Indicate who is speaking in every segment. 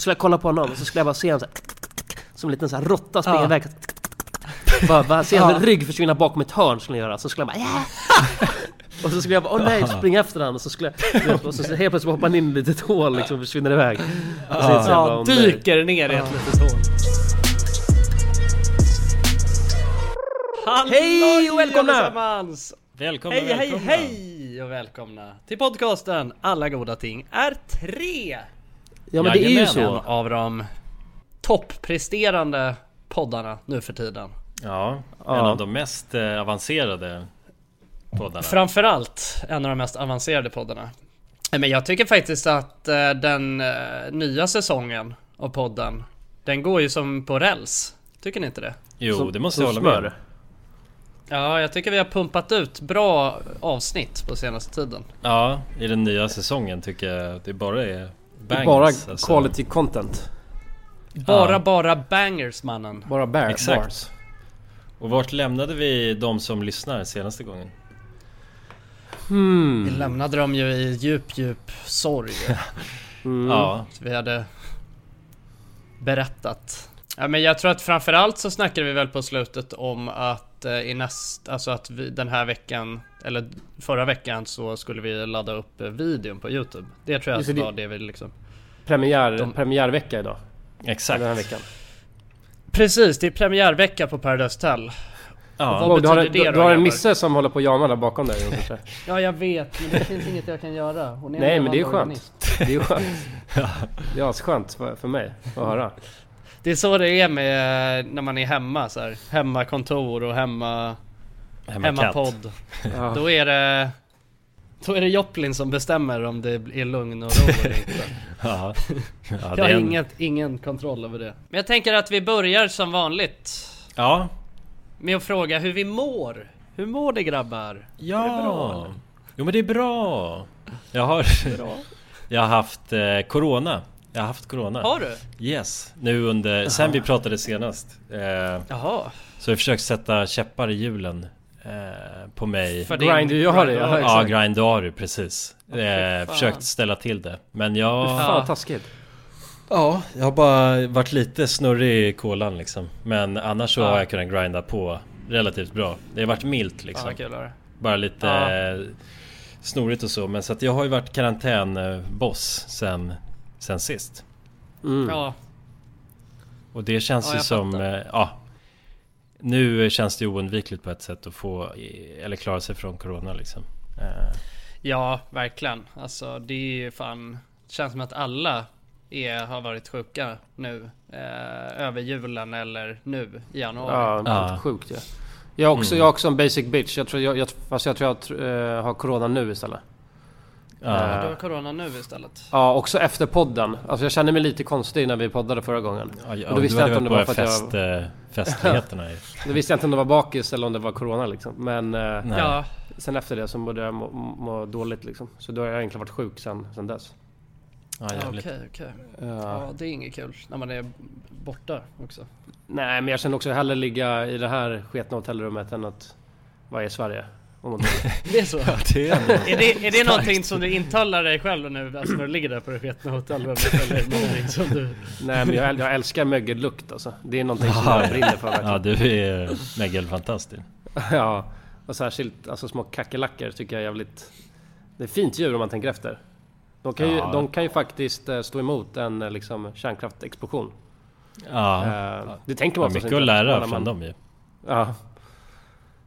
Speaker 1: Så skulle jag kolla på honom och så skulle jag bara se honom så här, Som en liten så här råtta springa
Speaker 2: Ja.
Speaker 1: iväg. Bara, bara se hans
Speaker 2: Ja.
Speaker 1: rygg försvinna bakom ett hörn skulle jag göra. Så skulle jag bara ja! Och så skulle jag bara åh nej, springa efter honom och så skulle jag... Och så helt plötsligt hoppar han in i ett litet hål liksom och försvinner iväg. Och så bara,
Speaker 2: Ja,
Speaker 1: åh, nej.
Speaker 2: dyker ner i ett litet hål. Halloj,
Speaker 1: Hej och välkomna!
Speaker 3: Välkomna,
Speaker 2: Hej, hej,
Speaker 3: välkomna.
Speaker 2: hej och välkomna till podcasten Alla goda ting är tre!
Speaker 1: Ja men det är ju
Speaker 3: Jajamän.
Speaker 2: En
Speaker 1: så.
Speaker 2: av de toppresterande poddarna nu för tiden.
Speaker 3: Ja, en
Speaker 1: Ja.
Speaker 3: av de mest eh, avancerade poddarna.
Speaker 2: Framförallt en av de mest avancerade poddarna. Men jag tycker faktiskt att eh, den eh, nya säsongen av podden, den går ju som på räls. Tycker ni inte det?
Speaker 3: jo,
Speaker 1: Som-
Speaker 3: det måste jag hålla med om.
Speaker 2: Ja, jag tycker vi har pumpat ut bra avsnitt på senaste tiden.
Speaker 3: Ja, i den nya säsongen tycker jag att det bara är bangers.
Speaker 1: Bara
Speaker 3: alltså.
Speaker 1: quality content.
Speaker 2: Bara,
Speaker 3: Ja.
Speaker 2: bara bangers mannen.
Speaker 1: Bara bear,
Speaker 3: Exakt.
Speaker 1: bars.
Speaker 3: Och vart lämnade vi de som lyssnar senaste gången?
Speaker 1: Hmm.
Speaker 2: Vi lämnade dem ju i djup, djup sorg.
Speaker 1: Mm.
Speaker 3: Ja,
Speaker 2: Så vi hade berättat. Ja, men jag tror att framförallt så snackade vi väl på slutet om att eh, i näst, alltså att vi den här veckan, eller förra veckan så skulle vi ladda upp eh, videon på Youtube. Det tror jag
Speaker 1: Just det,
Speaker 2: var det vi liksom...
Speaker 1: Premiär,
Speaker 2: De-
Speaker 1: premiärvecka idag.
Speaker 3: exakt.
Speaker 1: Den här veckan.
Speaker 2: Precis, det är premiärvecka på Paradise Hotel.
Speaker 3: Ja,
Speaker 2: Vad
Speaker 1: du har, du,
Speaker 2: det
Speaker 1: du
Speaker 2: då,
Speaker 1: har en misse som håller på att jama där bakom dig.
Speaker 2: Ja, jag vet, men det finns inget jag kan göra.
Speaker 1: Nej men det är skönt.
Speaker 2: organist.
Speaker 1: Det är ju skönt. Det är asskönt för, för mig att höra.
Speaker 2: Det är så det är med när man är hemma så här. Hemmakontor och hemma...
Speaker 3: hemma.
Speaker 2: Hemmapodd.
Speaker 1: Ja.
Speaker 2: Då är det... Då är det Joplin som bestämmer om det är lugn och ro eller inte.
Speaker 3: Ja. Ja,
Speaker 2: Jag
Speaker 3: det
Speaker 2: har
Speaker 3: en-
Speaker 2: inget, ingen kontroll över det. Men jag tänker att vi börjar som vanligt
Speaker 3: Ja,
Speaker 2: med att fråga hur vi mår. Hur mår det grabbar?
Speaker 3: ja.
Speaker 2: Är det bra?
Speaker 3: Jo men det är bra. Jag har, jag har haft eh, Corona. Jag har haft Corona.
Speaker 2: Har du?
Speaker 3: Yes, nu under, sen vi pratade senast. Eh,
Speaker 2: Jaha.
Speaker 3: så jag försökt sätta käppar i hjulen eh, på mig.
Speaker 2: För
Speaker 1: Grind you har det, ja,
Speaker 2: Grind-
Speaker 3: Ja. Grindaru precis.
Speaker 2: fy
Speaker 3: Eh, försökt ställa till det. Men jag...
Speaker 1: Fan taskigt.
Speaker 3: Ja, jag har bara varit lite snurrig i kolan liksom. Men annars så
Speaker 2: Ja.
Speaker 3: har jag kunnat grinda på relativt bra. Det har varit milt
Speaker 2: Ja,
Speaker 3: liksom.
Speaker 2: det.
Speaker 3: Bara lite
Speaker 2: Ja.
Speaker 3: eh, snorigt och så. Men så att jag har ju varit karantänboss sen, sen sist.
Speaker 1: Mm.
Speaker 2: Ja,
Speaker 3: Och det känns
Speaker 2: Ja,
Speaker 3: ju som...
Speaker 2: fattar.
Speaker 3: Eh, ja, nu känns det ju oundvikligt på ett sätt att få... Eller klara sig från Corona liksom. Eh,
Speaker 2: ja, verkligen. Alltså det är ju fan... Känns som att alla är, har varit sjuka nu. Eh, över julen eller nu i januari.
Speaker 1: Ja,
Speaker 3: Ja.
Speaker 1: helt sjukt ju. Jag är också,
Speaker 3: Mm.
Speaker 1: jag är också en basic bitch. Jag tror jag, jag, fast jag tror jag tr- eh, har corona nu istället.
Speaker 2: Ja,
Speaker 3: ja.
Speaker 2: du har corona nu istället.
Speaker 1: Ja, också efter podden. Alltså jag kände mig lite konstig när vi poddade förra gången.
Speaker 3: Ja, ja,
Speaker 1: Och då visste jag inte om det var för att jag-
Speaker 3: fest, eh, festligheterna.
Speaker 1: Då visste jag inte om det var bakis eller om det var corona liksom. Men eh.
Speaker 2: Ja,
Speaker 1: sen efter det så började jag må, må dåligt liksom. Så då har jag egentligen varit sjuk sen, sen dess.
Speaker 3: Ja, jävligt.
Speaker 2: okej, okej.
Speaker 1: Ja.
Speaker 2: Ja, det är inget kul när man är borta också.
Speaker 1: Nej, men jag känner också hellre ligga i det här sketna hotellrummet än att vara i Sverige. Om man
Speaker 2: Det är så?
Speaker 3: Ja, det är.
Speaker 2: Är det, är det någonting som du intalar dig själv nu, alltså när du ligger där på det sketna hotellrummet eller någonting som du...
Speaker 1: Nej men jag, jag älskar mögellukt alltså. Det är någonting som jag brinner för verkligen.
Speaker 3: Ja, du är Megel-fantastisk.
Speaker 1: Ja, och särskilt alltså små kackerlackor tycker jag är jävligt... Det är fint djur om man tänker efter. De kan ju,
Speaker 3: Ja.
Speaker 1: de kan ju faktiskt eh, stå emot en eh, liksom, kärnkraftexplosion.
Speaker 3: Ja,
Speaker 1: Eh, det tänker
Speaker 3: ja
Speaker 1: man oftast
Speaker 3: mycket att lära från dem ju.
Speaker 1: Ja.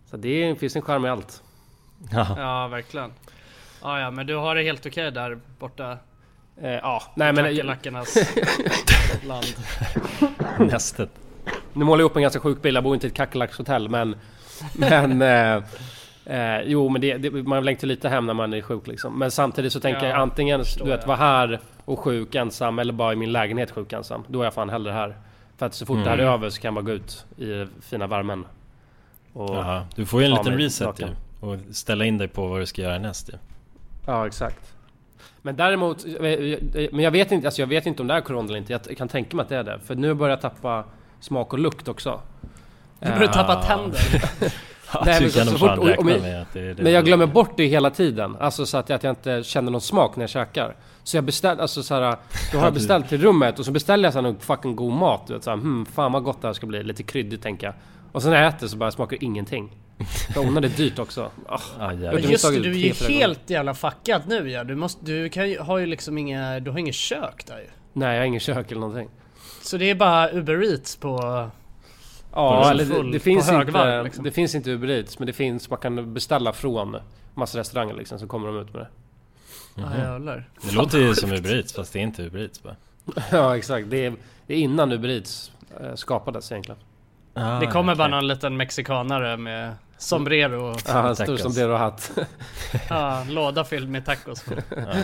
Speaker 1: Så det är, finns en charm i allt.
Speaker 3: Ja,
Speaker 2: Ja, verkligen. Ja, ja, men du har det helt okej där borta.
Speaker 1: Eh, ja, nej men...
Speaker 2: Kackerlackornas land.
Speaker 3: nästet.
Speaker 1: Nu målar jag upp en ganska sjuk bild. Jag bor inte i ett kackerlackshotell men... Men... Eh, eh, jo men det, det, man längtar lite hem när man är sjuk liksom. Men samtidigt så tänker
Speaker 2: Ja,
Speaker 1: jag antingen du vet
Speaker 2: jag.
Speaker 1: vara här och sjuk ensam eller bara i min lägenhet sjuk ensam. Då är jag fan hellre här. För att så fort det här är
Speaker 3: Mm.
Speaker 1: över så kan jag bara gå ut i fina värmen. Och, ja.
Speaker 3: Jaha, du får ju en liten reset ju. Och ställa in dig på vad du ska göra näst ju.
Speaker 1: exakt. Men däremot, eh, men jag vet inte, alltså jag vet inte om det är corona eller inte. Jag kan tänka mig att det är det. För nu börjar jag tappa smak och lukt också.
Speaker 2: Du börjar tappa
Speaker 3: Ja.
Speaker 2: tänder.
Speaker 3: Ja,
Speaker 1: Nej,
Speaker 3: du
Speaker 1: men så- fort- och- och men-
Speaker 3: med att det det.
Speaker 1: Men jag glömmer bort det hela tiden. Alltså så att jag, att jag inte känner någon smak när jag käkar. Så jag beställer, alltså så här, då har jag beställt till rummet och så beställer jag så här någon fucking god mat. Du vet, så här, hmm, fan vad gott det här ska bli. Lite kryddigt tänker jag. Och sen när jag äter så bara smakar ingenting. Jag undrar det är dyrt också. Ah.
Speaker 3: Ah,
Speaker 1: Men
Speaker 2: just det, du är ju helt jävla fuckad nu ja. Du, måste, du kan har ju liksom inga, du har inget kök där ju.
Speaker 1: Nej, jag har ingen kök eller någonting.
Speaker 2: Så det är bara Uber Eats på...
Speaker 1: Ja,
Speaker 2: På
Speaker 1: eller
Speaker 2: full-
Speaker 1: det, det,
Speaker 2: på
Speaker 1: finns inte,
Speaker 2: högvarv, liksom.
Speaker 1: det finns inte Uber Eats, men det finns, man kan beställa från massa restauranger liksom, så kommer de ut med det.
Speaker 2: Ja jävlar.
Speaker 3: Det låter ju som Uber Eats fast det är inte Uber Eats bara.
Speaker 1: Ja, exakt. Det är, det är innan Uber Eats eh, skapades egentligen.
Speaker 3: Ah,
Speaker 2: Det kommer bara någon liten mexikanare med sombrero och
Speaker 1: Ja, en stor
Speaker 3: tacos.
Speaker 1: som och hatt.
Speaker 2: ja, låda fylld med tacos.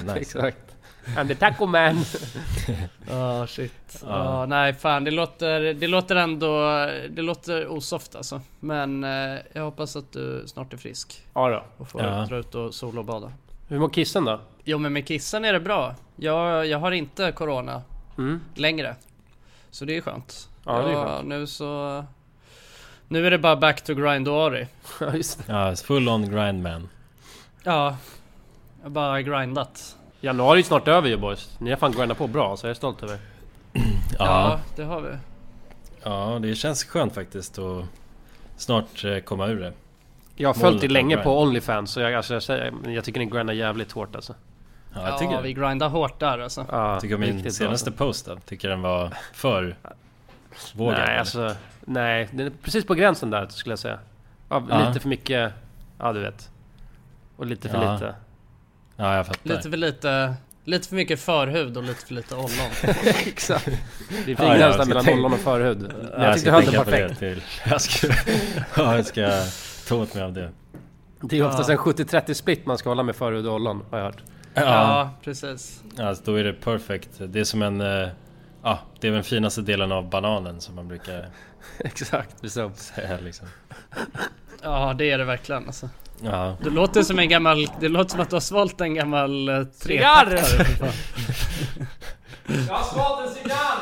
Speaker 3: Ah,
Speaker 1: exakt. I'm the taco man.
Speaker 2: Ja shit.
Speaker 3: Ja.
Speaker 2: Ja nej fan det låter, det låter ändå, det låter osoft alltså. Men eh, jag hoppas att du snart är frisk
Speaker 1: ja då.
Speaker 2: och får
Speaker 3: Ja.
Speaker 2: dra ut och solobada.
Speaker 1: Hur mår kissen då?
Speaker 2: Jo men med kissen är det bra. Jag, jag har inte corona
Speaker 1: Mm.
Speaker 2: längre. Så det är skönt.
Speaker 1: Ja, det är skönt.
Speaker 2: Nu så... Nu är det bara back to grindoari.
Speaker 1: Ja, just det.
Speaker 3: Ja, full on grind man.
Speaker 2: Ja. Jag har bara grindat.
Speaker 1: Januari är snart över ju boys. Ni har fan grindat på bra, så jag är stolt över er.
Speaker 2: Ja,
Speaker 3: Ja,
Speaker 2: det har vi.
Speaker 3: ja, det känns skönt faktiskt att snart eh, komma ur det.
Speaker 1: Jag har följt er länge
Speaker 3: grind.
Speaker 1: på Onlyfans, så jag, alltså, jag, säger, jag tycker ni grindar jävligt hårt alltså.
Speaker 3: Ja,
Speaker 2: Ja,
Speaker 3: jag tycker,
Speaker 2: vi grindar hårt där alltså.
Speaker 1: Ja,
Speaker 3: tycker min
Speaker 1: riktigt bra,
Speaker 3: senaste post då, tycker den var för vågad.
Speaker 1: Nej, alltså... Nej, den är precis på gränsen där skulle jag säga. Av
Speaker 3: Ja.
Speaker 1: Lite för mycket... Ja, du vet. Och lite för
Speaker 3: Ja.
Speaker 1: lite.
Speaker 3: Ja, jag fattar.
Speaker 2: Lite för lite... Lite för mycket förhud och lite för lite ollon.
Speaker 1: Exakt. Det är
Speaker 3: Ja,
Speaker 1: fin
Speaker 3: ja,
Speaker 1: gräns
Speaker 3: jag ska
Speaker 1: mellan ollon och förhud. Men
Speaker 3: Ja,
Speaker 1: jag tyckte höll
Speaker 3: det
Speaker 1: perfekt.
Speaker 3: Till, jag ska, ja, jag ska ta åt mig av det.
Speaker 1: Det är oftast
Speaker 2: Ja.
Speaker 1: en 70-30 split man ska hålla med förhud och ollon, har jag hört.
Speaker 3: Ja,
Speaker 2: Ja, precis.
Speaker 3: alltså, då är det perfect. Det är som en... Ja, det är den finaste delen av bananen som man brukar
Speaker 1: Exakt, precis.
Speaker 3: säga liksom.
Speaker 2: Ja, det är det verkligen alltså.
Speaker 3: Ja,
Speaker 2: Det låter som en gammal... Det låter som att du har svalt en gammal eh,
Speaker 1: Cigarr!
Speaker 2: trepackare. för fan.
Speaker 1: Jag har svalt en cigarr!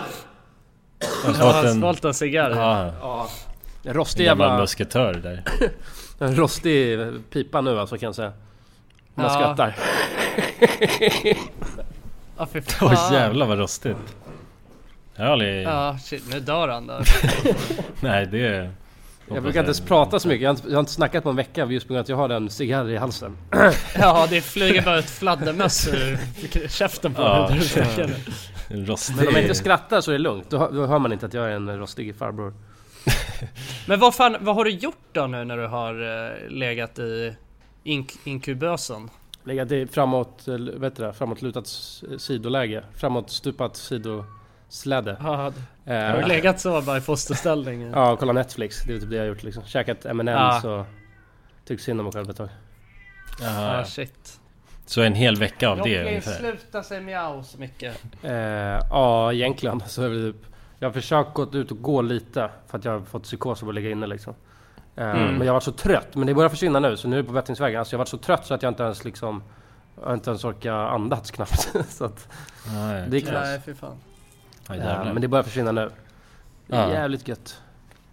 Speaker 3: jag
Speaker 2: Jag
Speaker 3: har
Speaker 2: har
Speaker 3: fått en...
Speaker 2: svalt en cigarr.
Speaker 3: Ja,
Speaker 1: Ja. En rostig
Speaker 3: en gammal
Speaker 1: jävla...
Speaker 3: musketör där.
Speaker 1: En rostig pipa nu alltså kan jag säga. Man
Speaker 2: Ja.
Speaker 1: skrattar.
Speaker 2: Ja, fy
Speaker 3: Åh jävlar vad rostigt. Jag har aldrig...
Speaker 2: Ja, shit. Nu dör han där.
Speaker 3: Nej det är...
Speaker 1: Jag brukar inte ens prata så mycket. Jag har inte, jag har inte snackat på en vecka just på grund av att jag har en cigarr i halsen.
Speaker 2: Ja, det flyger bara ett fladdermöss ur käften på
Speaker 3: Ja. rostig...
Speaker 1: Men om jag inte skrattar så är det lugnt. Då, hör- då hör man inte att jag är en rostig farbror.
Speaker 2: Men vad fan, vad har du gjort då nu när du har eh, legat i ink inkubösen?
Speaker 1: Legat i framåt, eh, vet du det, framåtlutat sidoläge. Framåtstupat sidosläde.
Speaker 2: Har
Speaker 1: Eh,
Speaker 2: du legat så bara i fosterställning?
Speaker 1: Ja, kolla Netflix. Det är typ det jag har gjort liksom. Käkat M&M's
Speaker 2: Ja.
Speaker 1: och tyckt synd om mig själv ett tag.
Speaker 3: Jaha,
Speaker 2: Ah, shit.
Speaker 3: Så en hel vecka av det
Speaker 2: Jocke,
Speaker 3: ungefär?
Speaker 2: sluta säga miau så mycket.
Speaker 1: Eh, ja, egentligen så är det typ... Jag har försökt gå ut och gå lite för att jag har fått psykos av att ligga inne liksom. Eh,
Speaker 2: Mm.
Speaker 1: Men jag var så trött. Men det börjar försvinna nu så nu är det på bättringsvägen. Alltså jag var så trött så att jag inte ens liksom... Jag har inte ens orkat andas knappt. så att
Speaker 3: Ja, ja.
Speaker 1: det gick
Speaker 2: Nej,
Speaker 1: knas.
Speaker 2: fy fan.
Speaker 3: Ja,
Speaker 1: Ja,
Speaker 3: jävlar.
Speaker 1: men det börjar försvinna nu. Det är
Speaker 3: Ja.
Speaker 1: jävligt gött.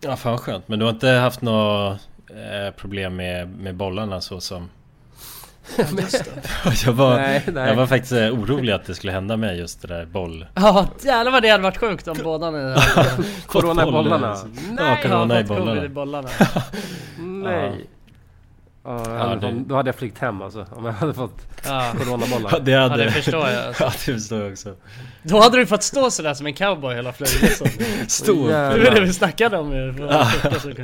Speaker 3: Ja, fan vad skönt. Men du har inte haft några eh, problem med, med bollarna så som...
Speaker 2: Ja,
Speaker 3: jag, var,
Speaker 1: Nej, nej.
Speaker 3: jag var faktiskt eh, orolig att det skulle hända med just det där boll...
Speaker 2: Ja, jävlar vad det hade varit sjukt om båda ni
Speaker 1: Corona i
Speaker 3: boll,
Speaker 1: bollarna.
Speaker 3: eh,
Speaker 1: Nej!
Speaker 3: Ja, corona i bollarna.
Speaker 2: i bollarna.
Speaker 1: Nej. Ja,
Speaker 3: Ja,
Speaker 1: hade,
Speaker 3: det-
Speaker 1: Då hade jag flygt hem alltså. Om jag hade fått
Speaker 2: Ja.
Speaker 1: coronabollar.
Speaker 3: Ja, det
Speaker 2: ja,
Speaker 3: hade...
Speaker 2: det förstår jag.
Speaker 3: ja, det förstår jag också.
Speaker 2: Då hade du fått stå sådär som en cowboy hela flygresan.
Speaker 3: Stor...
Speaker 2: Det var det vi snackade om ju.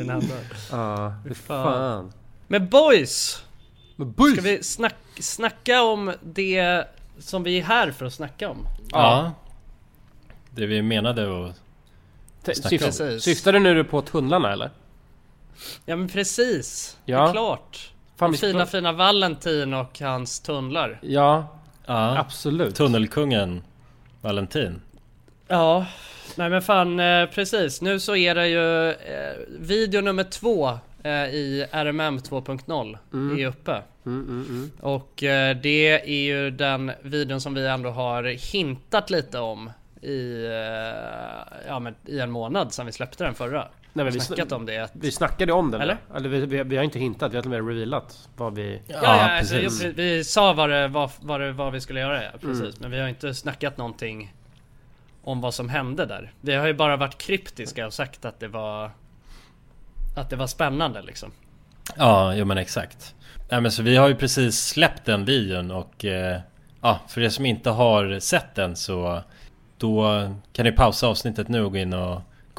Speaker 2: hända.
Speaker 1: Ja,
Speaker 2: Fy fan. Men boys!
Speaker 1: Men buss!
Speaker 2: Ska vi snack, snacka om det som vi är här för att snacka om?
Speaker 3: Ja. Det vi menade och...
Speaker 1: T-
Speaker 3: snacka
Speaker 1: syft- du nu på tunnlarna eller?
Speaker 2: Ja men precis, det
Speaker 1: Ja.
Speaker 2: är klart.
Speaker 1: Fan,
Speaker 2: fina fina Valentin och hans tunnlar.
Speaker 1: Ja,
Speaker 3: Ja.
Speaker 1: absolut.
Speaker 3: Tunnelkungen Valentin.
Speaker 2: Ja, nej men fan eh, precis. Nu så är det ju eh, video nummer två eh, i RMM 2.0
Speaker 1: Mm.
Speaker 2: är uppe.
Speaker 1: Mm, mm, mm.
Speaker 2: Och det är ju den videon som vi ändå har hintat lite om i, ja, men i en månad sedan vi släppte den förra.
Speaker 1: Nej, men vi,
Speaker 2: snackat
Speaker 1: sn-
Speaker 2: om det. Att,
Speaker 1: vi snackade om den.
Speaker 2: Eller?
Speaker 1: Eller vi, vi, vi har inte hintat, vi har till och med revealat vad vi...
Speaker 2: ja, ja, alltså,
Speaker 3: precis.
Speaker 2: jo, vi sa vad, det, vad, vad, det, vad vi skulle göra, ja, precis.
Speaker 1: Mm.
Speaker 2: Men vi har inte snackat någonting om vad som hände där. Vi har ju bara varit kryptiska och sagt att det var att det var spännande liksom.
Speaker 3: Ja, jo men exakt. Nej men så vi har ju precis släppt den videon och eh, ja, för er som inte har sett den så då kan ni pausa avsnittet nu och gå in och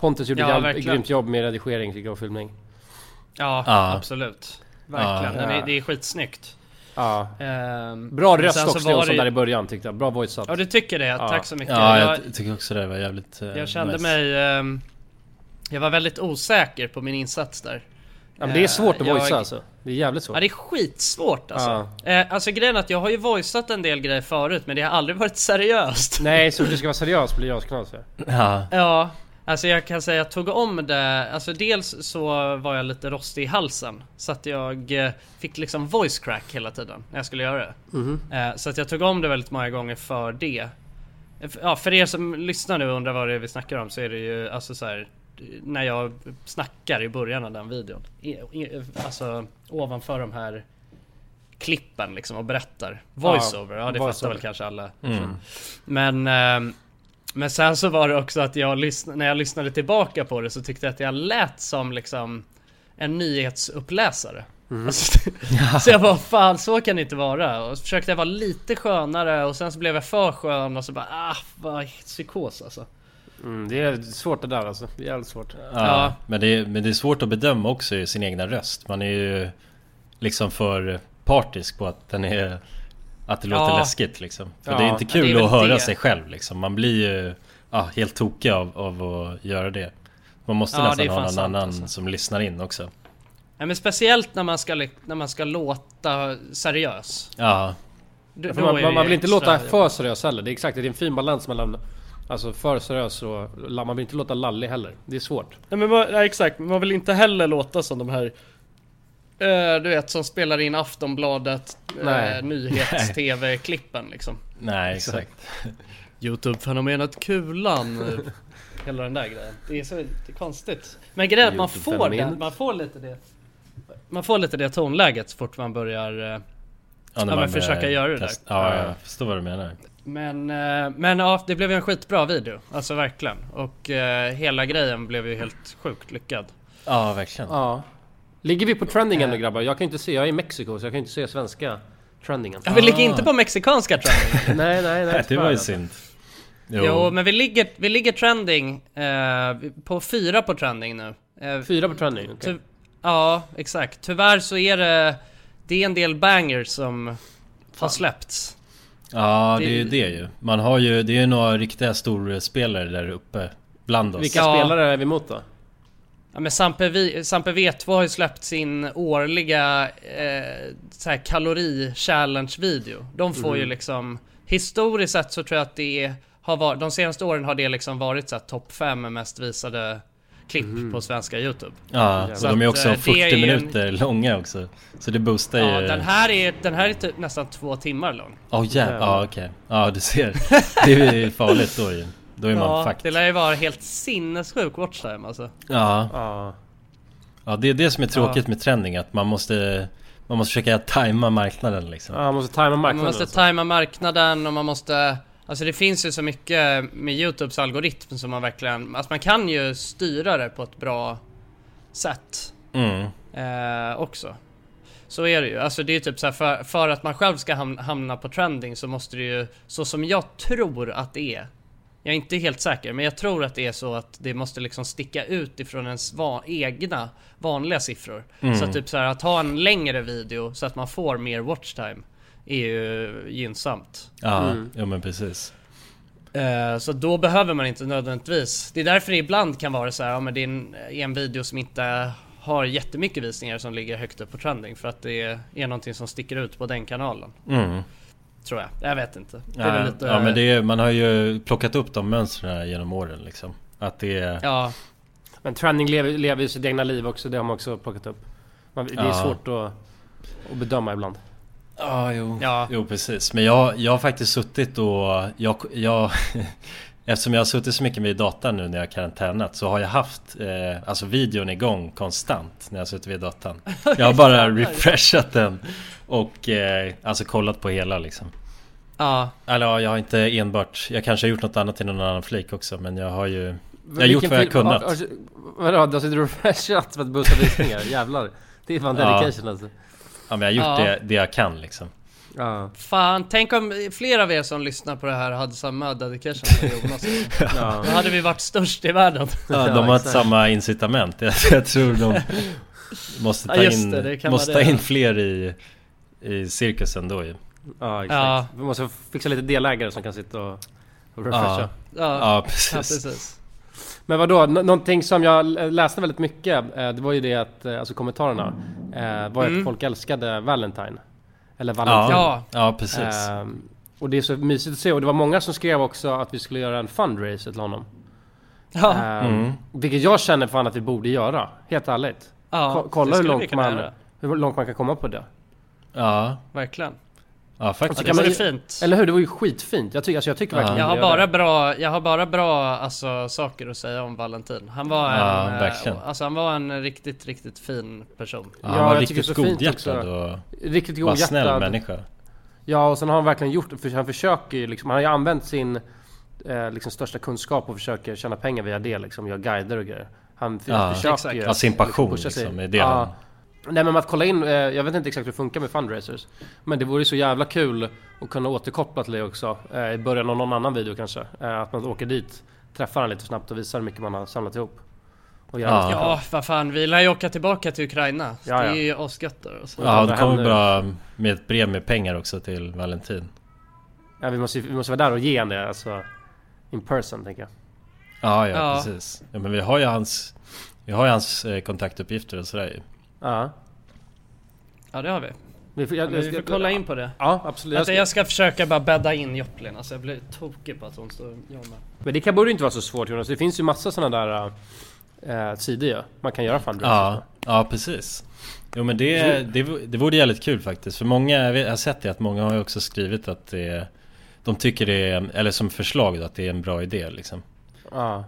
Speaker 1: Pontus gjorde
Speaker 2: Ja,
Speaker 1: ett grymt jobb med redigering tycker jag och filmning.
Speaker 2: Ja,
Speaker 3: Ja.
Speaker 2: absolut. Verkligen.
Speaker 1: Ja.
Speaker 2: Den är, det är skitsnyggt.
Speaker 1: Ja.
Speaker 2: Ehm,
Speaker 1: Bra röst också
Speaker 2: det-
Speaker 1: där i början tyckte jag. Bra voiceat.
Speaker 2: Ja, du tycker det?
Speaker 1: Ja.
Speaker 2: Tack så mycket.
Speaker 3: Ja,
Speaker 2: jag,
Speaker 3: jag tycker också det var jävligt eh,
Speaker 2: jag kände
Speaker 3: nice.
Speaker 2: mig... ehm, jag var väldigt osäker på min insats där.
Speaker 1: Ja, men det är svårt att
Speaker 2: Eh,
Speaker 1: voicea
Speaker 2: jag-
Speaker 1: alltså. Det är jävligt svårt.
Speaker 2: Ja, det är skitsvårt alltså. Eh, alltså grejen är att jag har ju voiceat en del grejer förut, men det har aldrig varit seriöst.
Speaker 1: Nej, så du ska vara seriös blir jag knas
Speaker 3: Ja,
Speaker 2: Ja, alltså jag kan säga att jag tog om det, alltså dels så var jag lite rostig i halsen Så att jag eh, fick liksom voice crack hela tiden när jag skulle göra det. Eh, Så att jag tog om det väldigt många gånger för det. Ja, för er som lyssnar nu och undrar vad det är vi snackar om så är det ju alltså så här När jag snackar i början av den videon Alltså ovanför de här klippen liksom och berättar. Voiceover, ja, det
Speaker 1: voiceover.
Speaker 2: fattar väl kanske alla.
Speaker 3: Mm.
Speaker 2: men, ehm, men sen så var det också att jag lyssnade, när jag lyssnade tillbaka på det så tyckte jag att jag lät som liksom en nyhetsuppläsare. Alltså, så jag bara fan så kan det inte vara. Och så försökte jag vara lite skönare och sen så blev jag för skön och så bara ah vad psykos alltså.
Speaker 1: Mm, det är svårt det där alltså. Det är jävligt svårt.
Speaker 3: Ja,
Speaker 2: Ja.
Speaker 3: Men, det är, men det är svårt att bedöma också i sin egna röst. Man är ju liksom för partisk på att den är... Att det låter
Speaker 2: Ja.
Speaker 3: läskigt liksom. För
Speaker 1: Ja.
Speaker 3: det är inte
Speaker 2: Ja,
Speaker 3: kul
Speaker 2: är
Speaker 3: att höra
Speaker 2: det.
Speaker 3: sig själv liksom. Man blir ju ja, helt tokig av, av att göra det. Man måste
Speaker 2: Ja,
Speaker 3: nästan ha någon annan
Speaker 2: alltså.
Speaker 3: som lyssnar in också.
Speaker 2: Ja, men speciellt när man ska, när man ska låta seriös.
Speaker 3: Ja,
Speaker 2: Då- då
Speaker 1: man, man, man vill inte låta för seriös heller. Det är exakt, det är en fin balans mellan Alltså för seriös och man vill inte låta lallig heller. Det är svårt.
Speaker 2: Nej men man, nej, exakt, man vill inte heller låta som de här Du vet som spelar in Aftonbladet eh, Nyhets-TV-klippen liksom
Speaker 3: nej exakt.
Speaker 2: Youtube-fenomenet Kulan eh, Hela den där grejen Det är så det är konstigt Men grejen är att man får det, man får lite det Man får lite det tonläget så fort man börjar eh,
Speaker 3: Ja, när
Speaker 2: men
Speaker 3: man,
Speaker 2: försöka
Speaker 3: eh,
Speaker 2: göra det där.
Speaker 3: test- Ja,
Speaker 2: Ja.
Speaker 3: jag förstår vad du menar.
Speaker 2: Men, eh, men ja, det blev ju en skitbra video Alltså verkligen Och eh, hela grejen blev ju helt sjukt lyckad
Speaker 3: Ja, verkligen.
Speaker 1: Ja. Ligger vi på trendingen nu grabbar? Jag kan inte se, jag är i Mexiko så jag kan inte se svenska trendingen.
Speaker 2: ja, Vi ligger inte på mexikanska trending
Speaker 1: Nej, nej, nej.
Speaker 3: det var ju synd.
Speaker 2: Jo, men vi ligger, vi ligger trending eh, på fyra på trending nu. Eh,
Speaker 1: Fyra på trending? okej.
Speaker 2: ty- ja, exakt. Tyvärr så är det, det är en del bangers som har släppts.
Speaker 3: Ja, det,
Speaker 2: Det-
Speaker 3: är ju det ju. Man har ju, det är ju några riktiga storspelare där uppe bland oss.
Speaker 1: Vilka
Speaker 2: Ja.
Speaker 1: spelare är vi emot då?
Speaker 2: Ja men Sampe, Sampe V2 har ju släppt sin årliga eh, så här kalori-challenge-video. De får ju liksom, historiskt sett så tror jag att det har varit, de senaste åren har det liksom varit så här topp 5 mest visade klipp på svenska YouTube.
Speaker 3: Ja, och
Speaker 2: Så
Speaker 3: de är också
Speaker 2: eh, det
Speaker 3: 40
Speaker 2: är ju en-
Speaker 3: minuter långa också. Så det boostar
Speaker 2: Ja,
Speaker 3: ju...
Speaker 2: den här är, den här är typ nästan två timmar lång.
Speaker 3: Åh jävlar, ja okej. Ja du ser. Det är ju farligt då ju. Då är man
Speaker 2: Ja,
Speaker 3: fucked.
Speaker 2: det lär ju vara helt sinnessjuk watchtime alltså.
Speaker 3: Ja.
Speaker 1: Ja.
Speaker 3: ja, det är det som är tråkigt med trending. Att man måste, man måste försöka tajma marknaden liksom.
Speaker 1: Ja, man måste tajma marknaden.
Speaker 2: Man måste
Speaker 1: alltså.
Speaker 2: tajma marknaden och man måste Alltså det finns ju så mycket med Youtubes algoritm som man verkligen Alltså man kan ju styra det på ett bra sätt
Speaker 3: Mm.
Speaker 2: eh, också Så är det ju, alltså det är ju typ så här för, för att man själv ska ham- hamna på trending så måste det ju Så som jag tror att det är Jag är inte helt säker men jag tror att det är så att det måste liksom sticka ut ifrån ens va- egna vanliga siffror Så att typ så här att ha en längre video så att man får mer watchtime är ju gynnsamt.
Speaker 3: Ja, ja men precis.
Speaker 2: Eh, så då behöver man inte nödvändigtvis. Det är därför det ibland kan vara så här, ja men det är en, en video som inte har jättemycket visningar som ligger högt upp på trending för att det är, är någonting som sticker ut på den kanalen.
Speaker 3: Mm.
Speaker 2: Tror jag. Jag vet inte. Det är lite,
Speaker 3: ja men det är, man har ju plockat upp de mönstren genom åren liksom. Att det är...
Speaker 2: Ja,
Speaker 1: Men trending lever, lever ju sitt egna liv också, det har man också plockat upp. Man, det är
Speaker 3: Ja.
Speaker 1: svårt att, att bedöma ibland.
Speaker 3: Ja, jo.
Speaker 2: Ja.
Speaker 3: jo precis. Men jag, jag har faktiskt suttit och... Jag, jag, eftersom jag har suttit så mycket med datorn nu när jag har karantänat så har jag haft eh, alltså videon igång konstant när jag har suttit vid datorn. Jag har bara refreshat den och eh, alltså kollat på hela liksom.
Speaker 2: Ja.
Speaker 3: Eller ja, jag har inte enbart... Jag kanske har gjort något annat i någon annan flik också men jag har ju... Jag har gjort vad jag
Speaker 1: film-
Speaker 3: kunnat.
Speaker 1: Har, har, vadå, du har suttit och refreshat för att boosta visningar? Jävlar. Det är fan
Speaker 3: Ja.
Speaker 1: dedication alltså.
Speaker 3: Ja men jag har gjort
Speaker 2: Ja.
Speaker 3: det, det jag kan liksom.
Speaker 1: Ja.
Speaker 2: Fan, tänk om flera av er som lyssnar på det här hade samma dedication som Jonas.
Speaker 1: Ja.
Speaker 2: Då hade vi varit störst i världen.
Speaker 3: Ja,
Speaker 1: Ja,
Speaker 3: de har inte samma incitament. Jag, jag tror de måste
Speaker 2: Ja,
Speaker 3: ta in,
Speaker 2: det, det kan
Speaker 3: måste ta in fler i, i cirkusen då ju.
Speaker 1: Ja exakt.
Speaker 2: Ja.
Speaker 1: Vi måste fixa lite delägare som kan sitta och, och refresha.
Speaker 3: Ja.
Speaker 2: Ja,
Speaker 3: Ja
Speaker 2: ja
Speaker 3: precis.
Speaker 2: precis.
Speaker 1: Men vadå, Nå- någonting som jag läste väldigt mycket, eh, det var ju det att, eh, alltså kommentarerna, eh, var ju
Speaker 2: Mm.
Speaker 1: att folk älskade Valentine. Eller Valentin.
Speaker 3: Ja,
Speaker 2: Ja.
Speaker 3: precis.
Speaker 1: Ehm, och det är så mysigt att se och det var många som skrev också att vi skulle göra en fundraiser till honom.
Speaker 2: Ja,
Speaker 1: Ehm,
Speaker 3: Mm.
Speaker 1: Vilket jag känner fan att vi borde göra, helt ärligt.
Speaker 2: ja.
Speaker 1: Ko- kolla hur långt, man,
Speaker 2: göra.
Speaker 1: hur långt man kan komma på det.
Speaker 3: Ja,
Speaker 2: Verkligen.
Speaker 3: Ja faktiskt.
Speaker 2: det
Speaker 1: kan man-
Speaker 2: vore fint.
Speaker 1: Eller hur? Det var ju skitfint. Jag tycker, alltså, jag tycker verkligen
Speaker 2: Jag har bara
Speaker 1: det.
Speaker 2: bra, jag har bara bra alltså, saker att säga om Valentin. Han var en, eh,
Speaker 3: verkligen.
Speaker 2: alltså, han var en riktigt, riktigt fin person.
Speaker 3: Ja, han var
Speaker 1: jag
Speaker 3: riktigt
Speaker 1: det
Speaker 3: godhjärtad
Speaker 1: också.
Speaker 3: och
Speaker 1: Riktigt
Speaker 3: var snäll
Speaker 1: godhjärtad.
Speaker 3: människa.
Speaker 1: Ja, och sen har han verkligen gjort för han försöker ju liksom, han har ju använt sin eh, liksom största kunskap och försöker tjäna pengar via det liksom, gör guider och grejer. Han
Speaker 3: Ja,
Speaker 1: försöker
Speaker 2: exakt.
Speaker 1: ju
Speaker 3: Ja, sin passion
Speaker 1: pusha sig.
Speaker 3: liksom, är det
Speaker 1: ja.
Speaker 3: han...
Speaker 1: Nej men att kolla in, eh, jag vet inte exakt hur det funkar med fundraisers. Men det vore ju så jävla kul att kunna återkoppla till det också. Eh, I början av någon annan video kanske. Eh, att man åker dit, träffar han lite snabbt och visar hur mycket man har samlat ihop. Och
Speaker 3: Ja.
Speaker 2: Ja, vad fan, vi lär ju åka tillbaka till Ukraina. Så
Speaker 1: Ja,
Speaker 2: det är ju asgött där. Alltså.
Speaker 3: Ja, det kommer bra med ett brev med pengar också till Valentin.
Speaker 1: Ja, vi, måste, vi måste vara där och ge han det, alltså. In person tänker jag.
Speaker 3: Ja, ja,
Speaker 2: Ja.
Speaker 3: precis. Ja, men vi har ju hans... Vi har ju hans kontaktuppgifter och sådär.
Speaker 1: Ja.
Speaker 2: Ja, det har vi.
Speaker 1: Vi får,
Speaker 2: Ja,
Speaker 1: jag,
Speaker 2: men vi får kolla in på det.
Speaker 1: Ja, absolut. Ska,
Speaker 2: jag ska försöka bara bädda in Joplin. Alltså jag blir tokig på att hon står jag med.
Speaker 1: Men det kan, borde inte vara så svårt Jonas. Det finns ju massa sådana där äh, sidor ju. Man kan göra fundraisers
Speaker 3: Ja, ja precis. Jo men det, det, det vore jävligt kul faktiskt. För många, jag har sett det att många har ju också skrivit att det De tycker det är, eller som förslag då, att det är en bra idé liksom.
Speaker 1: Ja,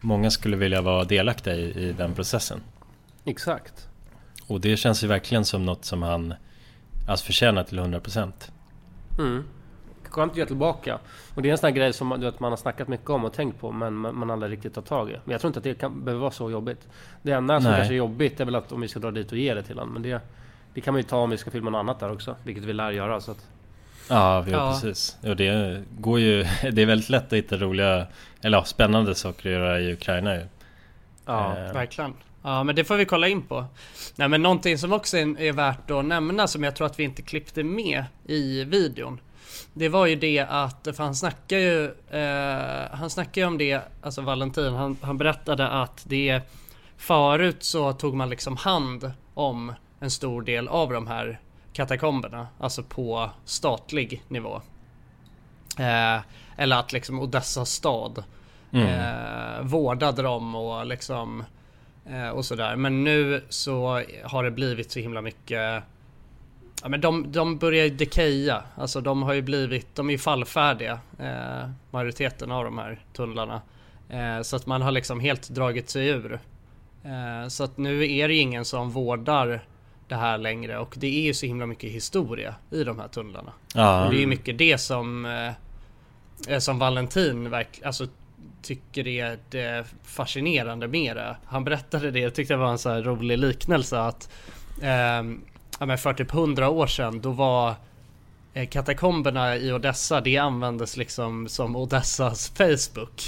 Speaker 3: Många skulle vilja vara delaktiga i, i den processen.
Speaker 1: exakt.
Speaker 3: Och det känns ju verkligen som något som han Alltså förtjänar till 100%
Speaker 1: Mm. Skönt att ge tillbaka. Och det är en sån här grej som du vet, man har snackat mycket om och tänkt på men man, man aldrig riktigt tar tag i. Men jag tror inte att det kan, behöver vara så jobbigt. Det enda som
Speaker 3: Nej.
Speaker 1: kanske är jobbigt är väl att om vi ska dra dit och ge det till honom. Men det, det kan man ju ta om vi ska filma något annat där också. Vilket vi lär göra. Så att,
Speaker 3: Ja, jo,
Speaker 2: Ja.
Speaker 3: precis. Och det går ju Det är väldigt lätt att hitta roliga Eller ja, spännande saker att göra i Ukraina ju
Speaker 1: ja.
Speaker 3: Eh,
Speaker 2: Verkligen. Ja men det får vi kolla in på. Nej men någonting som också är, är värt att nämna som jag tror att vi inte klippte med i videon. Det var ju det att, för han snackar ju, eh, han snackar ju om det, alltså Valentin, han, han berättade att det Förut så tog man liksom hand om en stor del av de här katakomberna, alltså på statlig nivå. Eh, eller att liksom Odessa stad eh, vårdade dem och liksom och sådär. Men nu så har det blivit så himla mycket Ja men de, de börjar ju dekeja, alltså de har ju blivit, de är ju fallfärdiga eh, Majoriteten av de här tunnlarna. Eh, Så att man har liksom helt dragit sig ur. Eh, Så att nu är det ingen som vårdar det här längre. Och det är ju så himla mycket historia i de här tunnlarna.
Speaker 3: Ja.
Speaker 2: och det är ju mycket det som eh, Som Valentin verkligen, alltså Tycker är det fascinerande med det. Han berättade det, jag tyckte det var en så här rolig liknelse att ja, men för typ 100 år sedan då var eh, katakomberna i Odessa det användes liksom som Odessas Facebook.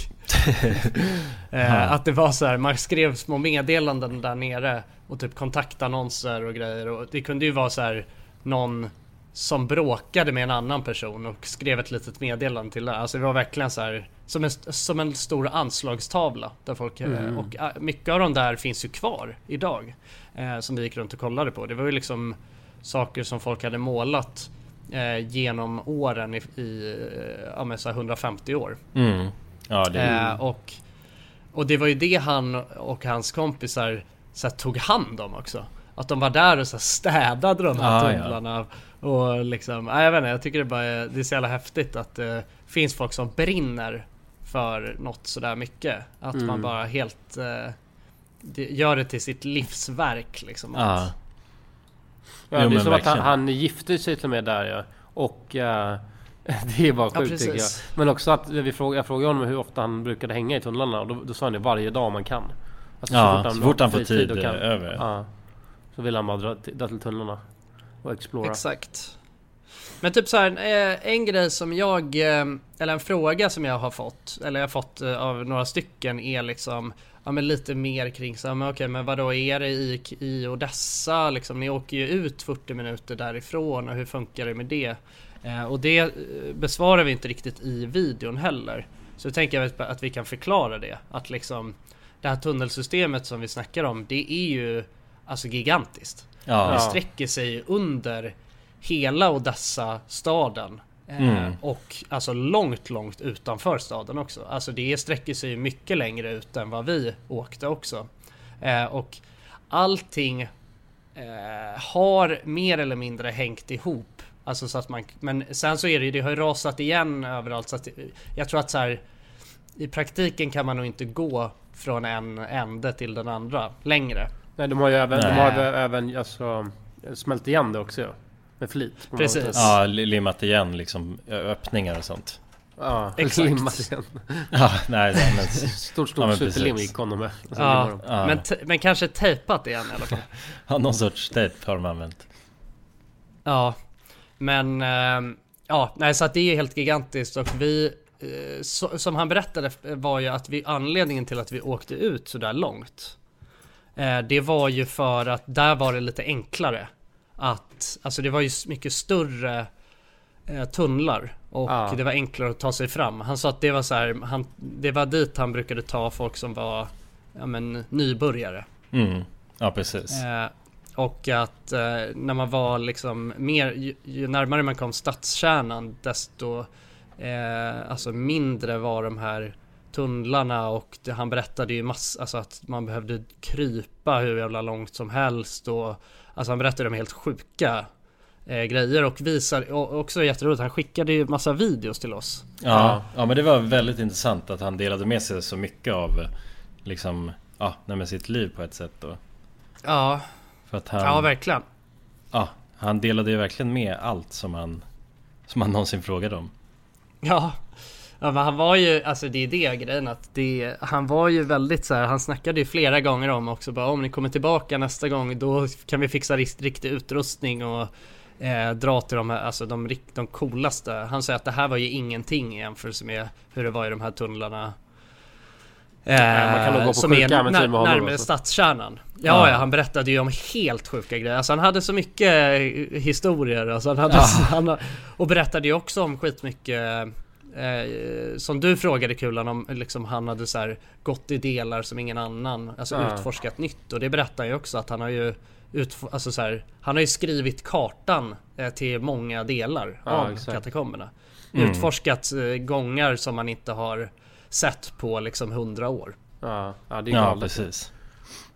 Speaker 2: eh, att det var så här, man skrev små meddelanden där nere och typ kontaktannonser och grejer och det kunde ju vara så här någon som bråkade med en annan person och skrev ett litet meddelande till det. Alltså det var verkligen så här som en, som en stor anslagstavla där folk eh, och eh, mycket av de där finns ju kvar idag. Eh, som vi gick runt och kollade på. Det var ju liksom saker som folk hade målat eh, genom åren i, i eh, ja, så här 150 år.
Speaker 3: Mm. Ja, det.
Speaker 2: Eh, och, och det var ju det han och hans kompisar så här, tog hand om också. Att de var där och så här, städade de här
Speaker 3: Ah, ja.
Speaker 2: Och liksom, nej, jag vet inte, jag tycker det bara är, det är så jävla häftigt att det finns folk som brinner för något sådär mycket. Att
Speaker 3: Mm.
Speaker 2: man bara helt eh, gör det till sitt livsverk liksom.
Speaker 3: Ja.
Speaker 2: Att,
Speaker 1: Ja,
Speaker 3: Jo,
Speaker 1: det är som att han, han gifte sig till och med där ja. Och eh, det är bara
Speaker 2: Ja,
Speaker 1: sjukt tycker jag. Men också att vi frågade, jag frågade honom hur ofta han brukade hänga i tunnlarna och då, då sa han det varje dag man kan. Alltså,
Speaker 3: Ja, så fort han får
Speaker 1: fritid
Speaker 3: tid,
Speaker 1: och kan.
Speaker 3: eh, över.
Speaker 1: Ja. Så vill han bara dra till, dra till tunnlarna och explora.
Speaker 2: Exakt. Men typ så här, en eh, grej som jag, eh, eller en fråga som jag har fått, eller jag har fått eh, av några stycken är liksom, ja men lite mer kring så här, men okej men vadå är det i, i Odessa liksom, ni åker ju ut 40 minuter därifrån och hur funkar det med det? Eh, och det besvarar vi inte riktigt i videon heller. Så jag tänker jag att vi kan förklara det, att liksom det här tunnelsystemet som vi snackar om, det är ju alltså gigantiskt.
Speaker 3: Ja.
Speaker 2: Det sträcker sig under hela Odessa staden. Eh,
Speaker 3: Mm.
Speaker 2: Och alltså långt, långt utanför staden också. Alltså det sträcker sig mycket längre ut än vad vi åkte också. Eh, och allting eh, har mer eller mindre hängt ihop. Alltså så att man, men sen så är det ju, det har ju rasat igen överallt. Så att jag tror att så här, i praktiken kan man nog inte gå från en ände till den andra längre.
Speaker 1: Nej, de har ju även, de har även alltså, smält igen det också. Med flit.
Speaker 2: Precis.
Speaker 3: Ja, li- limmat igen liksom öppningar och sånt.
Speaker 1: Ja,
Speaker 2: Exakt.
Speaker 1: limmat igen.
Speaker 3: Ja, nej, nej men...
Speaker 1: Stort,
Speaker 3: Ja,
Speaker 1: stort
Speaker 3: men
Speaker 1: superlim
Speaker 3: precis.
Speaker 1: gick honom med.
Speaker 2: Ja.
Speaker 3: Ja.
Speaker 2: Men, te- men kanske tejpat igen i alla fall.
Speaker 3: Ja, någon sorts tejp har de använt.
Speaker 2: Ja, men ehm, ja, nej, så att det är helt gigantiskt och vi eh, så, som han berättade var ju att vi anledningen till att vi åkte ut så där långt. Eh, det var ju för att där var det lite enklare att alltså det var ju mycket större eh, tunnlar och
Speaker 1: Ja.
Speaker 2: det var enklare att ta sig fram. Han sa att det var så här, han, det var dit han brukade ta folk som var ja, men, nybörjare.
Speaker 3: Mm. Ja, precis.
Speaker 2: Eh, och att eh, när man var liksom mer, ju, ju närmare man kom stadskärnan desto eh, alltså mindre var de här tunnlarna och det, han berättade ju massor, alltså att man behövde krypa hur jävla långt som helst och alltså han berättade om helt sjuka eh, grejer och visar, och också jätteroligt, han skickade ju massa videos till oss.
Speaker 3: Ja, ja, men det var väldigt intressant att han delade med sig så mycket av liksom, ja, nej, sitt liv på ett sätt då.
Speaker 2: Ja,
Speaker 3: För att han,
Speaker 2: ja verkligen.
Speaker 3: ja, han delade ju verkligen med allt som han, som han någonsin frågade om.
Speaker 2: Ja. Ja men han var ju, alltså det är det grejen att det, han var ju väldigt så här, han snackade ju flera gånger om också bara om ni kommer tillbaka nästa gång då kan vi fixa rikt, riktig utrustning och eh, dra till de här, alltså de, de coolaste. Han säger att det här var ju ingenting i jämförelse med hur det var i de här tunnlarna Eh,
Speaker 1: man kan nog gå på
Speaker 2: som
Speaker 1: sjuka
Speaker 2: är när, närmare
Speaker 1: alltså.
Speaker 2: stadskärnan. Ja,
Speaker 3: Ja.
Speaker 2: ja, han berättade ju om helt sjuka grejer. Alltså han hade så mycket eh, historier. Alltså han hade, han, har- och berättade ju också om skitmycket eh, som du frågade Kulan om, liksom han hade så här gått i delar som ingen annan, alltså
Speaker 1: Ja.
Speaker 2: utforskat nytt. Och det berättar han ju också att han har ju utf- alltså så här, han har ju skrivit kartan eh, till många delar
Speaker 1: Ja,
Speaker 2: av
Speaker 1: exakt.
Speaker 2: katakomberna.
Speaker 3: Mm.
Speaker 2: Utforskat eh, gångar som man inte har sett på liksom hundra år.
Speaker 1: Ja, ja det är
Speaker 3: Ja,
Speaker 1: galet.
Speaker 3: precis.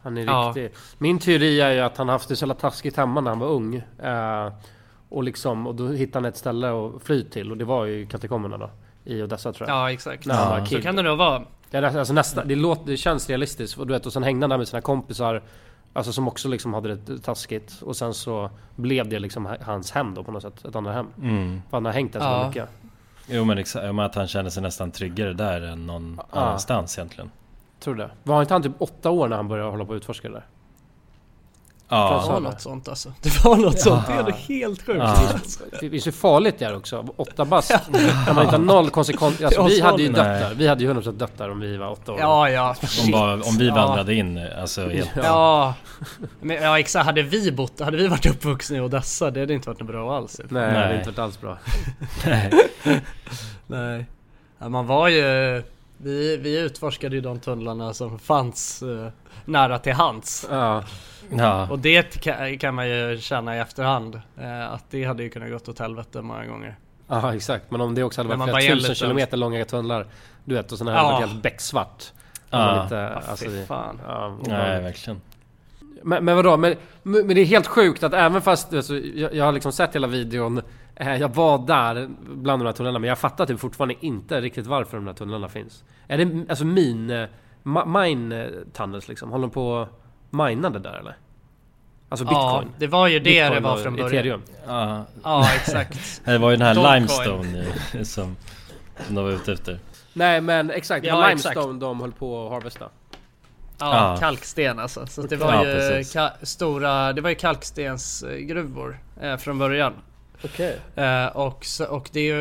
Speaker 1: Han är
Speaker 2: Ja.
Speaker 1: riktig. Min teori är ju att han haft det så jävla taskigt hemma när han var ung. Eh, och liksom, och då hittade han ett ställe att fly till och det var ju katakomberna då. I Odessa tror jag.
Speaker 2: Ja exakt.
Speaker 3: Ja.
Speaker 2: Så kan det nog vara.
Speaker 1: Ja, det, alltså nästa, det, låter, det känns realistiskt. Och, du vet, och sen hängde han där med sina kompisar. Alltså som också liksom hade det taskigt. Och sen så blev det liksom ha- hans hem då på något sätt. Ett andra hem.
Speaker 3: Mm.
Speaker 1: För han har hängt där så
Speaker 2: Ja.
Speaker 1: mycket.
Speaker 3: Jo men exakt, ja, men att han känner sig nästan tryggare där än någon
Speaker 1: Ja.
Speaker 3: annanstans egentligen.
Speaker 1: Tror du det? Var inte han typ åtta år när han började hålla på och utforska det där?
Speaker 2: Det
Speaker 3: Ja,
Speaker 2: var något sånt alltså. Det var något sånt. Det är
Speaker 1: Ja.
Speaker 2: helt sjukt.
Speaker 3: Ja.
Speaker 1: Det är så farligt det är också. Åtta bast. När man inte har noll konsekvens. Alltså,
Speaker 2: Ja,
Speaker 1: vi hade ju
Speaker 3: det.
Speaker 1: dött
Speaker 3: Nej.
Speaker 1: där. Vi hade ju 100% dött där om vi var åtta år.
Speaker 2: Ja, ja.
Speaker 3: om, bara, om vi
Speaker 2: Ja.
Speaker 3: vandrade in, alltså helt...
Speaker 2: Ja. Men, ja exakt, hade vi bott, hade vi varit uppvuxna i Odessa, det hade inte varit något bra alls.
Speaker 1: Nej, det
Speaker 3: Nej.
Speaker 1: hade inte varit alls bra.
Speaker 2: Nej. Ja, man var ju, vi, vi utforskade ju de tunnlarna som fanns eh, nära till hands.
Speaker 1: Ja.
Speaker 3: Ja,
Speaker 2: Och det kan, man ju känna i efterhand, eh, att det hade ju kunnat gått åt helvete många gånger.
Speaker 1: ja, exakt. Men om det också hade varit flera tusen
Speaker 2: lite-
Speaker 1: kilometer långa tunnlar. Du vet, och sådana här
Speaker 2: Ja.
Speaker 1: hade varit helt becksvart.
Speaker 3: Ja.
Speaker 1: inte,
Speaker 2: Ja,
Speaker 1: alltså,
Speaker 2: fy
Speaker 1: det-
Speaker 2: fan.
Speaker 1: Ja,
Speaker 3: nej verkligen.
Speaker 1: Men, men vadå? Men, men det är helt sjukt att även fast alltså, jag, jag har liksom sett hela videon eh, Jag var där bland de här tunnlarna men jag fattar typ fortfarande inte riktigt varför de här tunnlarna finns. Är det alltså min... eh, ma- Mine eh, tunnels liksom? Håller de på minade där eller? Alltså
Speaker 2: Ja,
Speaker 1: bitcoin?
Speaker 2: det var ju det
Speaker 1: bitcoin
Speaker 2: det var
Speaker 1: och
Speaker 2: från början.
Speaker 1: Ethereum.
Speaker 3: Ja,
Speaker 2: Ja exakt.
Speaker 3: det var ju den här
Speaker 2: Dogecoin.
Speaker 3: limestone som, som de var ute efter.
Speaker 1: Nej men exakt,
Speaker 2: Ja,
Speaker 1: ja,
Speaker 2: exakt.
Speaker 1: limestone de höll på att harvesta.
Speaker 2: Ja,
Speaker 3: Ja.
Speaker 2: kalksten alltså. Så det var
Speaker 3: Ja,
Speaker 2: ju stora, det var ju kalkstensgruvor eh, från början.
Speaker 1: Okej.
Speaker 2: Eh, och, och det är ju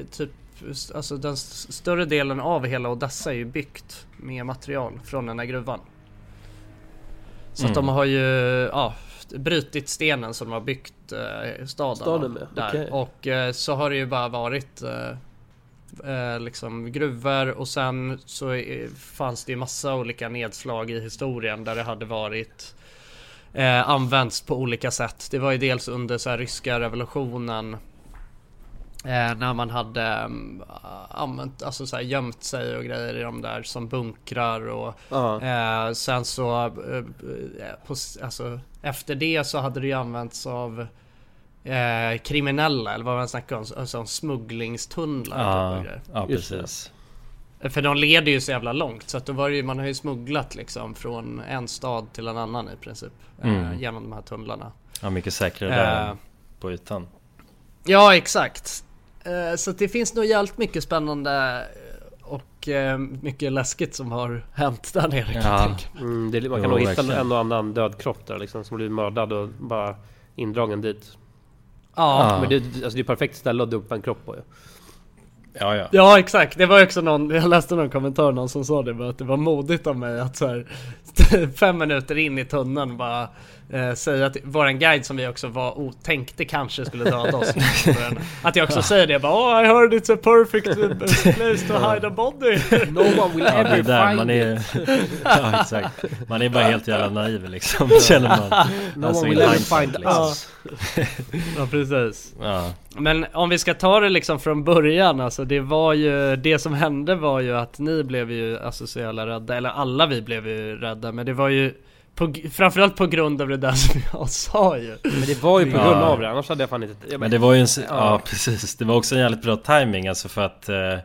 Speaker 2: eh, typ, alltså den större delen av hela Odessa är ju byggt med material från den här gruvan. Så att
Speaker 3: Mm.
Speaker 2: de har ju, ja, brutit stenen som de har byggt eh, staden,
Speaker 1: Staden med,
Speaker 2: där.
Speaker 1: okej.
Speaker 2: Och eh, så har det ju bara varit eh, eh, liksom gruvor och sen så eh, fanns det ju massa olika nedslag i historien där det hade varit eh, använts på olika sätt. Det var ju dels under så här ryska revolutionen när man hade mm, använt, alltså så här gömt sig och grejer i de där som bunkrar och
Speaker 1: Ja.
Speaker 2: eh, sen så eh, eh, på, alltså, efter det så hade det ju använts av eh, kriminella eller vad man snackar om, alltså smugglingstunnlar typ och
Speaker 3: Ja, precis.
Speaker 2: För de leder ju så jävla långt så att då var det ju, man har ju smugglat liksom från en stad till en annan i princip. Eh,
Speaker 3: Mm.
Speaker 2: genom de här tunnlarna.
Speaker 3: Ja, mycket säkrare där
Speaker 2: Eh,
Speaker 3: på ytan.
Speaker 2: Ja exakt. Eh, så det finns nog jävligt mycket spännande och eh, mycket läskigt som har hänt där nere
Speaker 3: Ja.
Speaker 1: Mm, det, man kan
Speaker 3: Jo,
Speaker 1: nog hitta
Speaker 3: verkligen.
Speaker 1: en och annan död kropp där liksom som blivit mördad och bara indragen dit.
Speaker 2: Ja.
Speaker 3: Ja.
Speaker 1: Men det, alltså, det är perfekt ställe att dumpa en kropp på ju.
Speaker 3: Ja, ja.
Speaker 2: Ja exakt, det var också någon, jag läste någon kommentar någon som sa det, att det var modigt av mig att så här, fem minuter in i tunneln bara eh, säga att våran guide som vi också var o- tänkte kanske skulle döda oss Att jag också säger det bara oh, I heard it's a perfect eh, place to hide a body
Speaker 1: No one will
Speaker 3: Ja,
Speaker 1: ever
Speaker 3: där
Speaker 1: find
Speaker 3: man
Speaker 1: it.
Speaker 3: är... ja, exakt. Man är bara helt jävla naiv liksom, känner man.
Speaker 1: No
Speaker 3: Alltså,
Speaker 1: one will ever find
Speaker 3: liksom.
Speaker 1: us.
Speaker 2: Ja precis
Speaker 3: Ja,
Speaker 2: Men om vi ska ta det liksom från början alltså det var ju Det som hände var ju att ni blev ju alltså så jävla rädda Eller alla vi blev ju rädda men det var ju på, Framförallt på grund av det där som jag sa ju
Speaker 1: Men det var ju på
Speaker 3: Ja.
Speaker 1: grund av det, annars hade jag fan inte... Jag
Speaker 3: men det var ju en...
Speaker 1: Ja.
Speaker 3: Ja, precis. Det var också en jävligt bra timing alltså för att... Eh,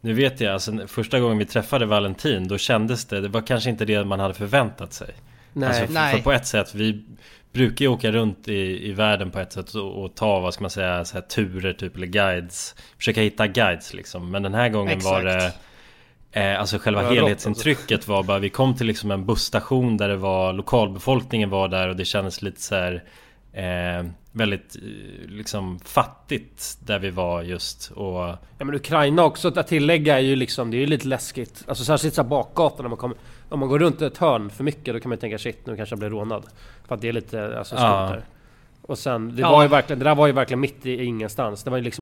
Speaker 3: nu vet jag, alltså första gången vi träffade Valentin, då kändes det... Det var kanske inte det man hade förväntat sig.
Speaker 1: Nej.
Speaker 3: Alltså, för,
Speaker 2: Nej.
Speaker 3: för på ett sätt, vi brukar ju åka runt i, i världen på ett sätt och, och ta, vad ska man säga, så här turer typ, eller guides. Försöka hitta guides liksom. Men den här gången var det... Eh, alltså själva
Speaker 1: rått,
Speaker 3: helhetsintrycket var bara, vi kom till liksom en busstation där det var lokalbefolkningen var där och det kändes lite så här eh, väldigt eh, liksom fattigt där vi var just och
Speaker 1: Ja men Ukraina också att tillägga är ju liksom, det är ju lite läskigt. Alltså särskilt såhär bakgatan när man kommer... Om man går runt ett hörn för mycket då kan man ju tänka shit nu kanske jag blir rånad. För att det är lite, alltså
Speaker 3: Ja.
Speaker 1: där. Och sen, det
Speaker 4: Ja.
Speaker 1: var ju verkligen, det där var ju verkligen mitt i ingenstans. Det var ju liksom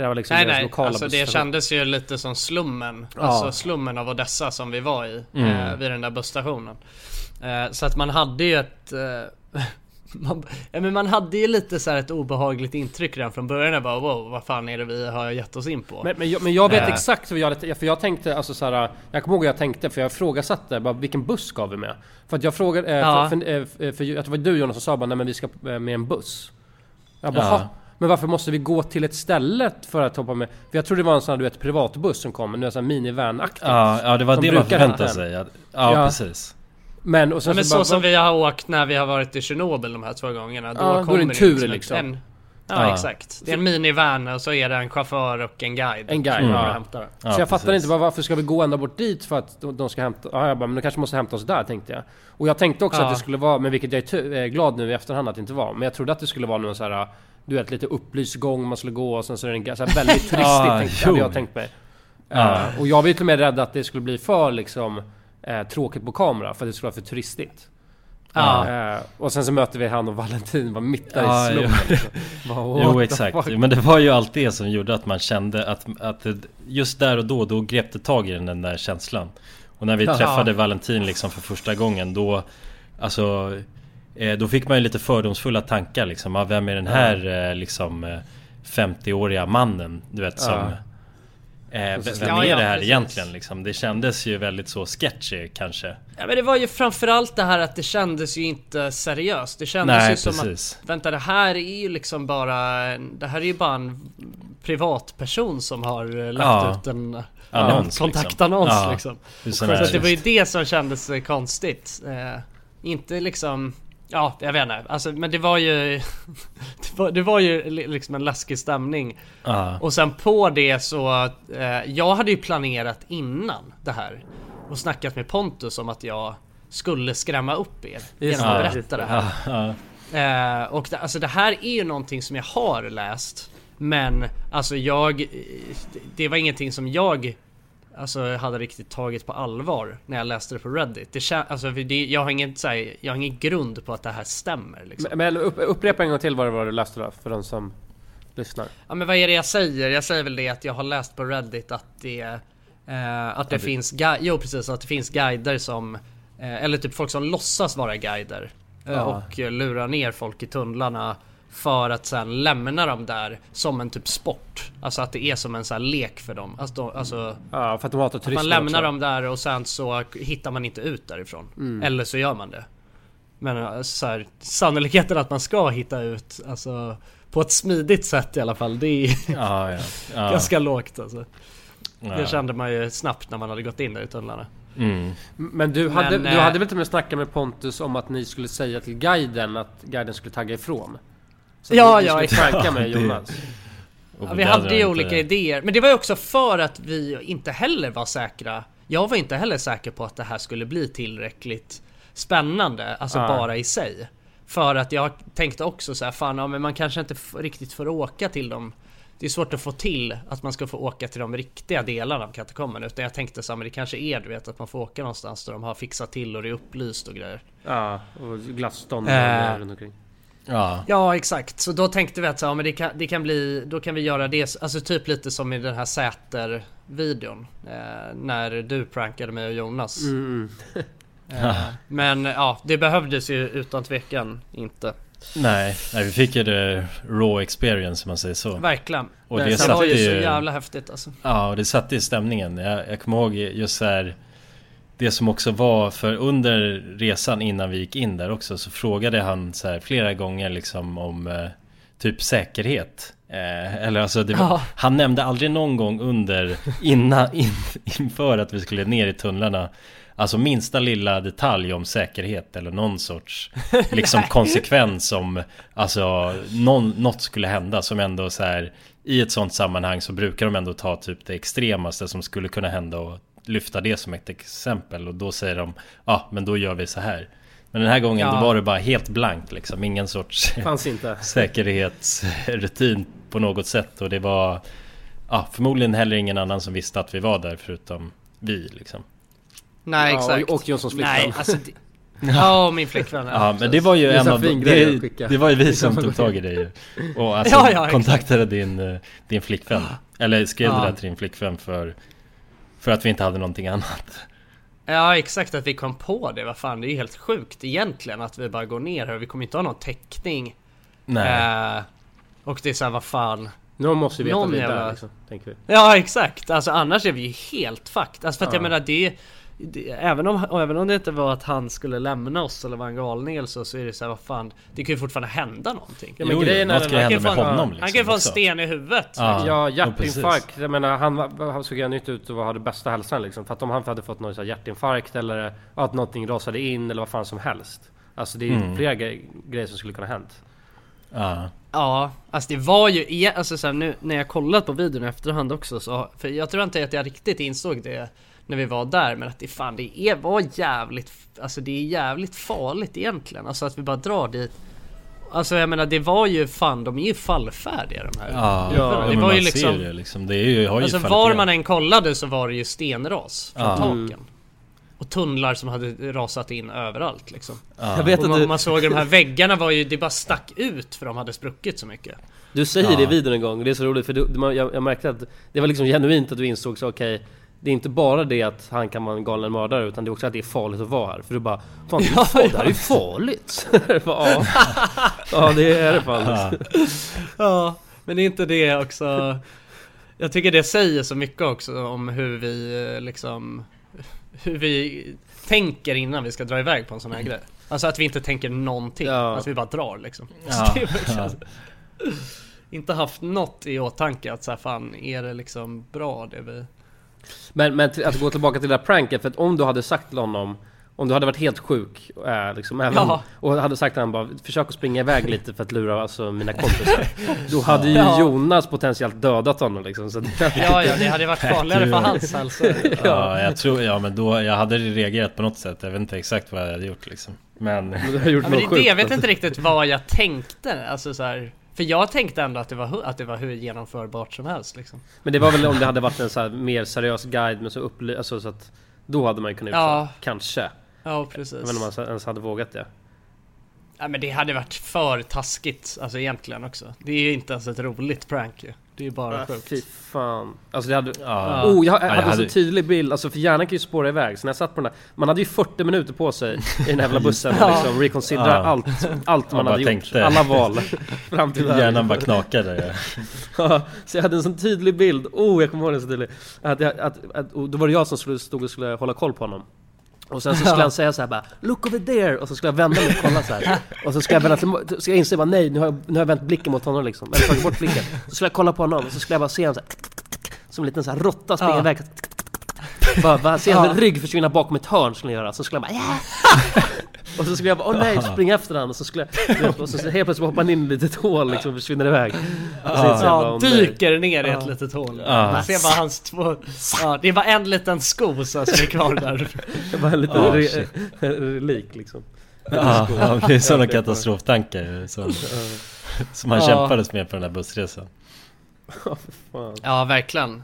Speaker 1: Det var liksom
Speaker 2: Nej
Speaker 1: deras
Speaker 2: nej,
Speaker 1: lokala
Speaker 2: alltså det kändes ju lite som slummen.
Speaker 1: Ja.
Speaker 2: Alltså slummen av Odessa som vi var i
Speaker 5: Mm.
Speaker 2: eh, vid den där busstationen. Eh, så att man hade ju ett... Eh, man, ja, men man hade ju lite så här ett obehagligt intryck redan från början. Jag bara wow, vad fan är det vi har gett oss in på?
Speaker 1: Men, men, jag, men jag vet
Speaker 2: Eh.
Speaker 1: exakt vad jag För jag tänkte alltså så här, Jag kommer ihåg vad jag tänkte för jag ifrågasatte bara vilken buss ska vi med? För att jag frågade, eh,
Speaker 2: Ja.
Speaker 1: för, för, eh, för, för att det var du Jonas som sa bara nej men vi ska med en buss. Jag bara,
Speaker 3: Ja.
Speaker 1: "Ha, men varför måste vi gå till ett ställe för att hoppa med? För jag trodde det var en sån här du vet privatbuss som kom, nu är sån här minivan-aktigt.
Speaker 3: Ja, ja det var
Speaker 1: Som
Speaker 3: det man förväntade
Speaker 1: en.
Speaker 3: sig. Ja,
Speaker 1: Ja.
Speaker 3: precis.
Speaker 1: Men och sen
Speaker 2: Ja, men
Speaker 1: så,
Speaker 2: så,
Speaker 1: bara,
Speaker 2: som vi har åkt när vi har varit i Tjernobyl de här två gångerna. Då
Speaker 1: Ja, då är det
Speaker 2: kommer
Speaker 1: en tur, liksom.
Speaker 2: En, ja,
Speaker 3: Ja.
Speaker 2: exakt. Det är en minivan och så är det en chaufför och en guide.
Speaker 1: En guide,
Speaker 2: som
Speaker 1: ja.
Speaker 2: hämtar.
Speaker 3: Ja,
Speaker 1: så jag fattar
Speaker 3: precis.
Speaker 1: inte bara, varför ska vi gå ända bort dit för att de, de ska hämta... Ja, jag bara, men de kanske måste hämta oss där tänkte jag. Och jag tänkte också
Speaker 2: Ja.
Speaker 1: att det skulle vara, men vilket jag är är glad nu i efterhand att det inte var. Men jag trodde att det skulle vara någon så här, du vet lite upplyst gång man skulle gå och sen så är det en så här väldigt turistigt
Speaker 3: Ja,
Speaker 1: tänkte,
Speaker 3: jo.
Speaker 1: hade jag tänkt mig.
Speaker 3: Ja.
Speaker 1: Eh, och jag var ju till och med rädd att det skulle bli för liksom eh, tråkigt på kamera för att det skulle vara för turistigt.
Speaker 2: Ja.
Speaker 1: Eh, och sen så möter vi han och Valentin var mitt där
Speaker 3: Ja,
Speaker 1: i slummen. liksom. What
Speaker 3: Jo
Speaker 1: the
Speaker 3: exakt, men det var ju allt det som gjorde att man kände att, att just där och då, då grep det tag i den, den där känslan. Och när vi
Speaker 1: Ja.
Speaker 3: träffade Valentin liksom för första gången då, alltså eh, Då fick man ju lite fördomsfulla tankar liksom, ah, vem är den här eh, liksom eh, 50-åriga mannen? Du vet som
Speaker 1: Ja.
Speaker 3: Eh, vem
Speaker 2: Ja,
Speaker 3: är
Speaker 2: ja,
Speaker 3: det här
Speaker 2: precis.
Speaker 3: egentligen liksom? Det kändes ju väldigt så sketchy kanske
Speaker 2: Ja men det var ju framförallt det här att det kändes ju inte seriöst. Det kändes
Speaker 3: Nej
Speaker 2: ju som
Speaker 3: precis
Speaker 2: att Vänta det här är ju liksom bara en, Det här är ju bara en privatperson som har eh, lagt
Speaker 3: Ja.
Speaker 2: ut en
Speaker 3: Annons,
Speaker 2: en kontaktannons
Speaker 3: liksom. Ja,
Speaker 2: liksom. Så det var ju det som kändes eh, konstigt. Eh, inte liksom Ja, jag vet inte. Alltså, men det var ju det, var, det var ju li- liksom en läskig stämning.
Speaker 3: Ja.
Speaker 2: Och sen på det så eh, Jag hade ju planerat innan det här Och snackat med Pontus om att jag Skulle skrämma upp er genom att
Speaker 3: Ja.
Speaker 2: berätta det här. Eh, och det, alltså det här är ju någonting som jag har läst Men alltså jag Det var ingenting som jag Alltså hade riktigt tagit på allvar när jag läste det på Reddit. Det kän, alltså, det, jag, har ingen, så här, jag har ingen grund på att det här stämmer. Liksom.
Speaker 1: Men, upp, upprepa en gång till vad det var du läste då, för de som lyssnar.
Speaker 2: Ja men vad är det jag säger? Jag säger väl det att jag har läst på Reddit att det eh, Att det finns gui- Jo precis, att det finns guider som eh, Eller typ folk som låtsas vara guider eh,
Speaker 1: Ja.
Speaker 2: Och lurar ner folk i tunnlarna För att sen lämna dem där som en typ sport Alltså att det är som en sån här lek för dem Alltså, de, alltså
Speaker 1: Ja, för att de hatar turister
Speaker 2: man lämnar
Speaker 1: också.
Speaker 2: dem där och sen så hittar man inte ut därifrån Eller så gör man det Men eh, så här, sannolikheten att man ska hitta ut Alltså på ett smidigt sätt i alla fall Det är
Speaker 3: Ja, ja. ja.
Speaker 2: ganska lågt alltså
Speaker 3: Ja.
Speaker 2: Det kände man ju snabbt när man hade gått in där i tunnlarna
Speaker 3: Mm.
Speaker 1: Men du hade,
Speaker 2: Men,
Speaker 1: du
Speaker 2: eh,
Speaker 1: hade väl till och med snackat med Pontus om att ni skulle säga till guiden att guiden skulle tagga ifrån? Så
Speaker 2: Ja, ja, exakt.
Speaker 1: med Jonas?
Speaker 2: Ja, Vi hade ju olika idéer Men det var ju också för att vi inte heller var säkra Jag var inte heller säker på att det här skulle bli tillräckligt Spännande, alltså
Speaker 1: Ja.
Speaker 2: bara i sig För att jag tänkte också så här, fan ja, men man kanske inte riktigt får åka till dem Det är svårt att få till att man ska få åka till de riktiga delarna av katakomben Utan jag tänkte så här, men det kanske är du vet att man får åka någonstans där de har fixat till och det är upplyst och grejer
Speaker 1: Ja, och glasstånd
Speaker 2: Eh.
Speaker 1: runt omkring.
Speaker 3: Ja,
Speaker 2: Ja exakt, så då tänkte vi att så, ja, men det, kan, det kan bli, då kan vi göra det, alltså typ lite som i den här Säter-videon eh, När du prankade mig och Jonas.
Speaker 1: Mm,
Speaker 2: eh, Men ja, det behövdes ju utan tvekan inte.
Speaker 3: Nej, nej vi fick ju det raw experience om man säger så.
Speaker 2: Verkligen.
Speaker 3: Och
Speaker 2: det,
Speaker 3: det
Speaker 2: det var
Speaker 3: satte
Speaker 2: ju så
Speaker 3: ju
Speaker 2: jävla häftigt alltså.
Speaker 3: Ja, och det satte i stämningen. Jag, jag kommer ihåg just så här det som också var för under resan innan vi gick in där också så frågade han så här flera gånger liksom om eh, typ säkerhet. Eh, eller alltså var,
Speaker 2: Ja.
Speaker 3: han nämnde aldrig någon gång under innan, in, inför att vi skulle ner i tunnlarna Alltså minsta lilla detalj om säkerhet eller någon sorts liksom konsekvens om Alltså någon, något skulle hända som ändå så här I ett sånt sammanhang så brukar de ändå ta typ det extremaste som skulle kunna hända och lyfta det som ett exempel och då säger de Ja men då gör vi så här Men den här gången
Speaker 1: Ja.
Speaker 3: då var det bara helt blankt liksom Ingen sorts
Speaker 1: Fanns inte.
Speaker 3: säkerhetsrutin på något sätt och det var ja, förmodligen heller ingen annan som visste att vi var där förutom vi liksom.
Speaker 2: Nej
Speaker 1: Ja,
Speaker 2: exakt.
Speaker 1: och- och Jonssons flickvän.
Speaker 2: Nej, alltså det... Ja, och min flickvän.
Speaker 3: Ja men det var ju
Speaker 1: Det
Speaker 3: en av det, det var ju vi som tog tag i det ju. Och alltså
Speaker 2: Ja, ja,
Speaker 3: kontaktade din, eh, din flickvän. Eller skrev
Speaker 2: Ja.
Speaker 3: det där till din flickvän för, för att vi inte hade någonting annat.
Speaker 2: Ja exakt att vi kom på det, vad fan det är ju helt sjukt egentligen att vi bara går ner här och vi kommer inte ha någon täckning.
Speaker 3: Nej.
Speaker 2: Eh, och det är såhär vad fan.
Speaker 1: Någon måste ju veta
Speaker 2: Någon
Speaker 1: att vi är där liksom, tänker vi.
Speaker 2: Ja exakt, alltså annars är vi ju helt fucked. Alltså för att jag
Speaker 1: Ja.
Speaker 2: menar det, det även, om, och även om det inte var att han skulle lämna oss eller var en galning eller så, så är det så här, vad fan Det kan ju fortfarande hända någonting.
Speaker 1: Ja, men Jo, grejen är
Speaker 2: han
Speaker 3: hända
Speaker 2: kan
Speaker 3: med
Speaker 2: få en-
Speaker 3: honom,
Speaker 2: Han
Speaker 3: liksom,
Speaker 2: kan ju få en
Speaker 3: också.
Speaker 2: sten i huvudet.
Speaker 3: Ja.
Speaker 1: Ja,
Speaker 3: ja,
Speaker 1: hjärtinfarkt. Jag menar han, han såg gärna ut ut och hade bästa hälsan liksom. För att om han hade fått någon så här hjärtinfarkt eller att någonting rasade in eller vad fan som helst. Alltså det är ju
Speaker 3: Mm.
Speaker 1: flera gre- grejer som skulle kunna hänt.
Speaker 3: Ja.
Speaker 2: Ja, alltså det var ju, igen- alltså så här, nu när jag kollat på videon i efterhand också så, för jag tror inte att jag riktigt insåg det när vi var där, men att det fan det är, var jävligt, alltså det är jävligt farligt egentligen, alltså att vi bara drar dit. Alltså jag menar det var ju fan, de är ju fallfärdiga de här.
Speaker 3: Ja, ja
Speaker 2: det var
Speaker 3: man
Speaker 2: ju liksom
Speaker 3: ser det liksom. Det är ju, har ju
Speaker 2: Alltså var man än kollade så var det ju stenras från
Speaker 3: Ja.
Speaker 2: taken. Och tunnlar som hade rasat in överallt liksom.
Speaker 3: Ja.
Speaker 1: Jag vet
Speaker 2: Och man, man såg de här väggarna var ju, det bara stack ut för de hade spruckit så mycket.
Speaker 1: Du säger det i
Speaker 3: Ja.
Speaker 1: videon en gång, det är så roligt för du, man- jag, jag märkte att det var liksom genuint att du insåg så okej Det är inte bara det att han kan vara en galen mördare utan det är också att det är farligt att vara här. För du bara Fan det, är ju fa- det här är ju farligt! Ja. ja det är det fan.
Speaker 3: Ja.
Speaker 2: Ja, men är inte det också Jag tycker det säger så mycket också om hur vi eh, liksom Hur vi tänker innan vi ska dra iväg på en sån här grej Alltså att vi inte tänker någonting,
Speaker 1: Ja.
Speaker 2: att vi bara drar liksom
Speaker 3: Ja, ja.
Speaker 2: Inte haft något i åtanke att så här, fan är det liksom bra det vi
Speaker 1: Men, men till, att gå tillbaka till det där pranket, för att om du hade sagt till honom Om du hade varit helt sjuk, äh, liksom, även,
Speaker 2: Ja.
Speaker 1: och hade sagt till honom bara Försök att springa iväg lite för att lura alltså, mina kompisar Då hade ju
Speaker 2: Ja.
Speaker 1: Jonas potentiellt dödat honom liksom så det,
Speaker 2: Ja ja, det hade varit farligare för hans hälsa
Speaker 3: Ja, jag tror, ja men då, jag hade reagerat på något sätt. Jag vet inte exakt vad jag hade gjort liksom. Men...
Speaker 1: du har gjort
Speaker 2: Ja, men det är det, jag
Speaker 1: sjukt
Speaker 2: vet inte riktigt vad jag tänkte, alltså så här, För jag tänkte ändå att det var, att det var hur genomförbart som helst liksom.
Speaker 1: Men det var väl om det hade varit en så mer seriös guide med så upply- alltså, så att Då hade man ju kunnat
Speaker 2: Ja.
Speaker 1: ja. kanske.
Speaker 2: Ja precis.
Speaker 1: Jag vet inte om man ens hade vågat det.
Speaker 2: Ja men det hade varit för taskigt, alltså egentligen också. Det är ju inte ens ett roligt prank ju Det är ju bara
Speaker 1: Ah,
Speaker 2: sjukt.
Speaker 1: Fy fan. Alltså det hade...
Speaker 3: Ja.
Speaker 1: Oh, jag, jag
Speaker 3: Ja,
Speaker 1: hade
Speaker 3: jag
Speaker 1: en
Speaker 3: hade-
Speaker 1: så tydlig bild, alltså för hjärnan kan ju spåra iväg. Så när jag satt på den där Man hade ju 40 minuter på sig i den här jävla bussen och liksom reconsidera allt Allt man hade gjort,
Speaker 3: tänkte.
Speaker 1: alla val Fram till där
Speaker 3: Hjärnan bara knakade.
Speaker 1: Ja, Så jag hade en sån tydlig bild, oh jag kommer ihåg den så tydligt. Att, jag, att, att, och Då var det jag som skulle, stod och skulle hålla koll på honom och sen så skulle han säga så här bara 'Look over there' och så skulle jag vända mig och kolla så här. Och så skulle jag vända till, ska jag inse bara nej nu har jag, nu har jag vänt blicken mot honom liksom. Eller tagit bort blicken. Så skulle jag kolla på honom och så skulle jag bara se honom så här, Som en liten så här råtta springa iväg. Bara, bara se hans rygg försvinna bakom ett hörn skulle jag göra. Så skulle jag bara ja. Och så skulle jag bara åh nej springa efter honom och så skulle jag Och så helt plötsligt hoppar han in i ett litet hål liksom och försvinner iväg. Och så
Speaker 2: Ja,
Speaker 1: "Åh, nej."
Speaker 2: dyker ner i ett litet hål.
Speaker 3: Ja.
Speaker 2: Man ser bara hans två Ja, det är bara en liten sko så som är kvar där.
Speaker 1: Det var en liten relik liksom.
Speaker 3: Ja, ja, det är sådana katastroftankar som, som han
Speaker 2: Ja.
Speaker 3: kämpades med på den här bussresan.
Speaker 1: Fan.
Speaker 2: Ja, verkligen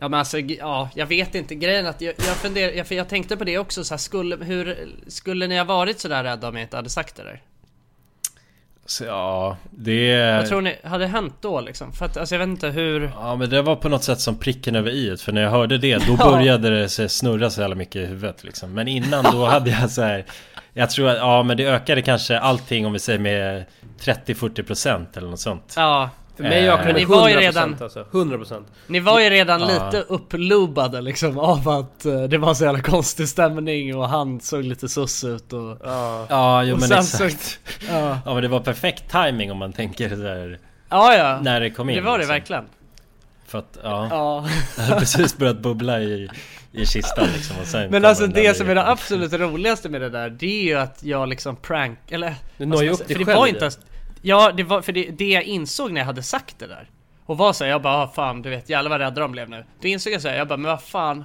Speaker 2: Ja men alltså, ja, jag vet inte grejen att jag, jag funderar, jag, jag tänkte på det också så här, skulle, hur, skulle ni ha varit sådär rädda om jag inte hade sagt det där?
Speaker 3: Så ja, det...
Speaker 2: Vad tror ni hade hänt då liksom? För att alltså jag vet inte hur
Speaker 3: Ja men det var på något sätt som pricken över i för när jag hörde det då
Speaker 2: Ja.
Speaker 3: började det så snurra så jävla mycket i huvudet liksom. Men innan då hade jag så här. Jag tror att, ja men det ökade kanske allting om vi säger med 30-40% eller något sånt.
Speaker 2: Ja,
Speaker 1: För mig är
Speaker 2: Men
Speaker 1: Auckland
Speaker 2: ni
Speaker 1: 100%
Speaker 2: var ju redan-
Speaker 1: alltså. 100%
Speaker 2: Ni var ju redan
Speaker 3: Ja.
Speaker 2: lite upplubade liksom av att eh, det var så jävla konstig stämning och han såg lite sus ut och...
Speaker 1: Ja.
Speaker 3: Ja, jo
Speaker 2: Och
Speaker 3: men
Speaker 2: sen
Speaker 3: exakt.
Speaker 2: så- ja.
Speaker 3: Ja men det var perfekt timing om man tänker där
Speaker 2: Ja ja,
Speaker 3: När det kom in
Speaker 2: det var det
Speaker 3: liksom.
Speaker 2: verkligen.
Speaker 3: För att, ja,
Speaker 2: Ja.
Speaker 3: det hade precis börjat bubbla i, i kistan liksom och sen
Speaker 2: Men alltså det som är det absolut roligaste med det där, det är ju att jag liksom prank, eller...
Speaker 1: Du når ju
Speaker 2: man
Speaker 1: upp dig
Speaker 2: För det
Speaker 1: själv
Speaker 2: var inte ens, Ja, det var, för det, det jag insåg när jag hade sagt det där Och var så här, jag bara ah, fan du vet jävlar vad rädda de blev nu Då insåg jag så här, jag bara men vad fan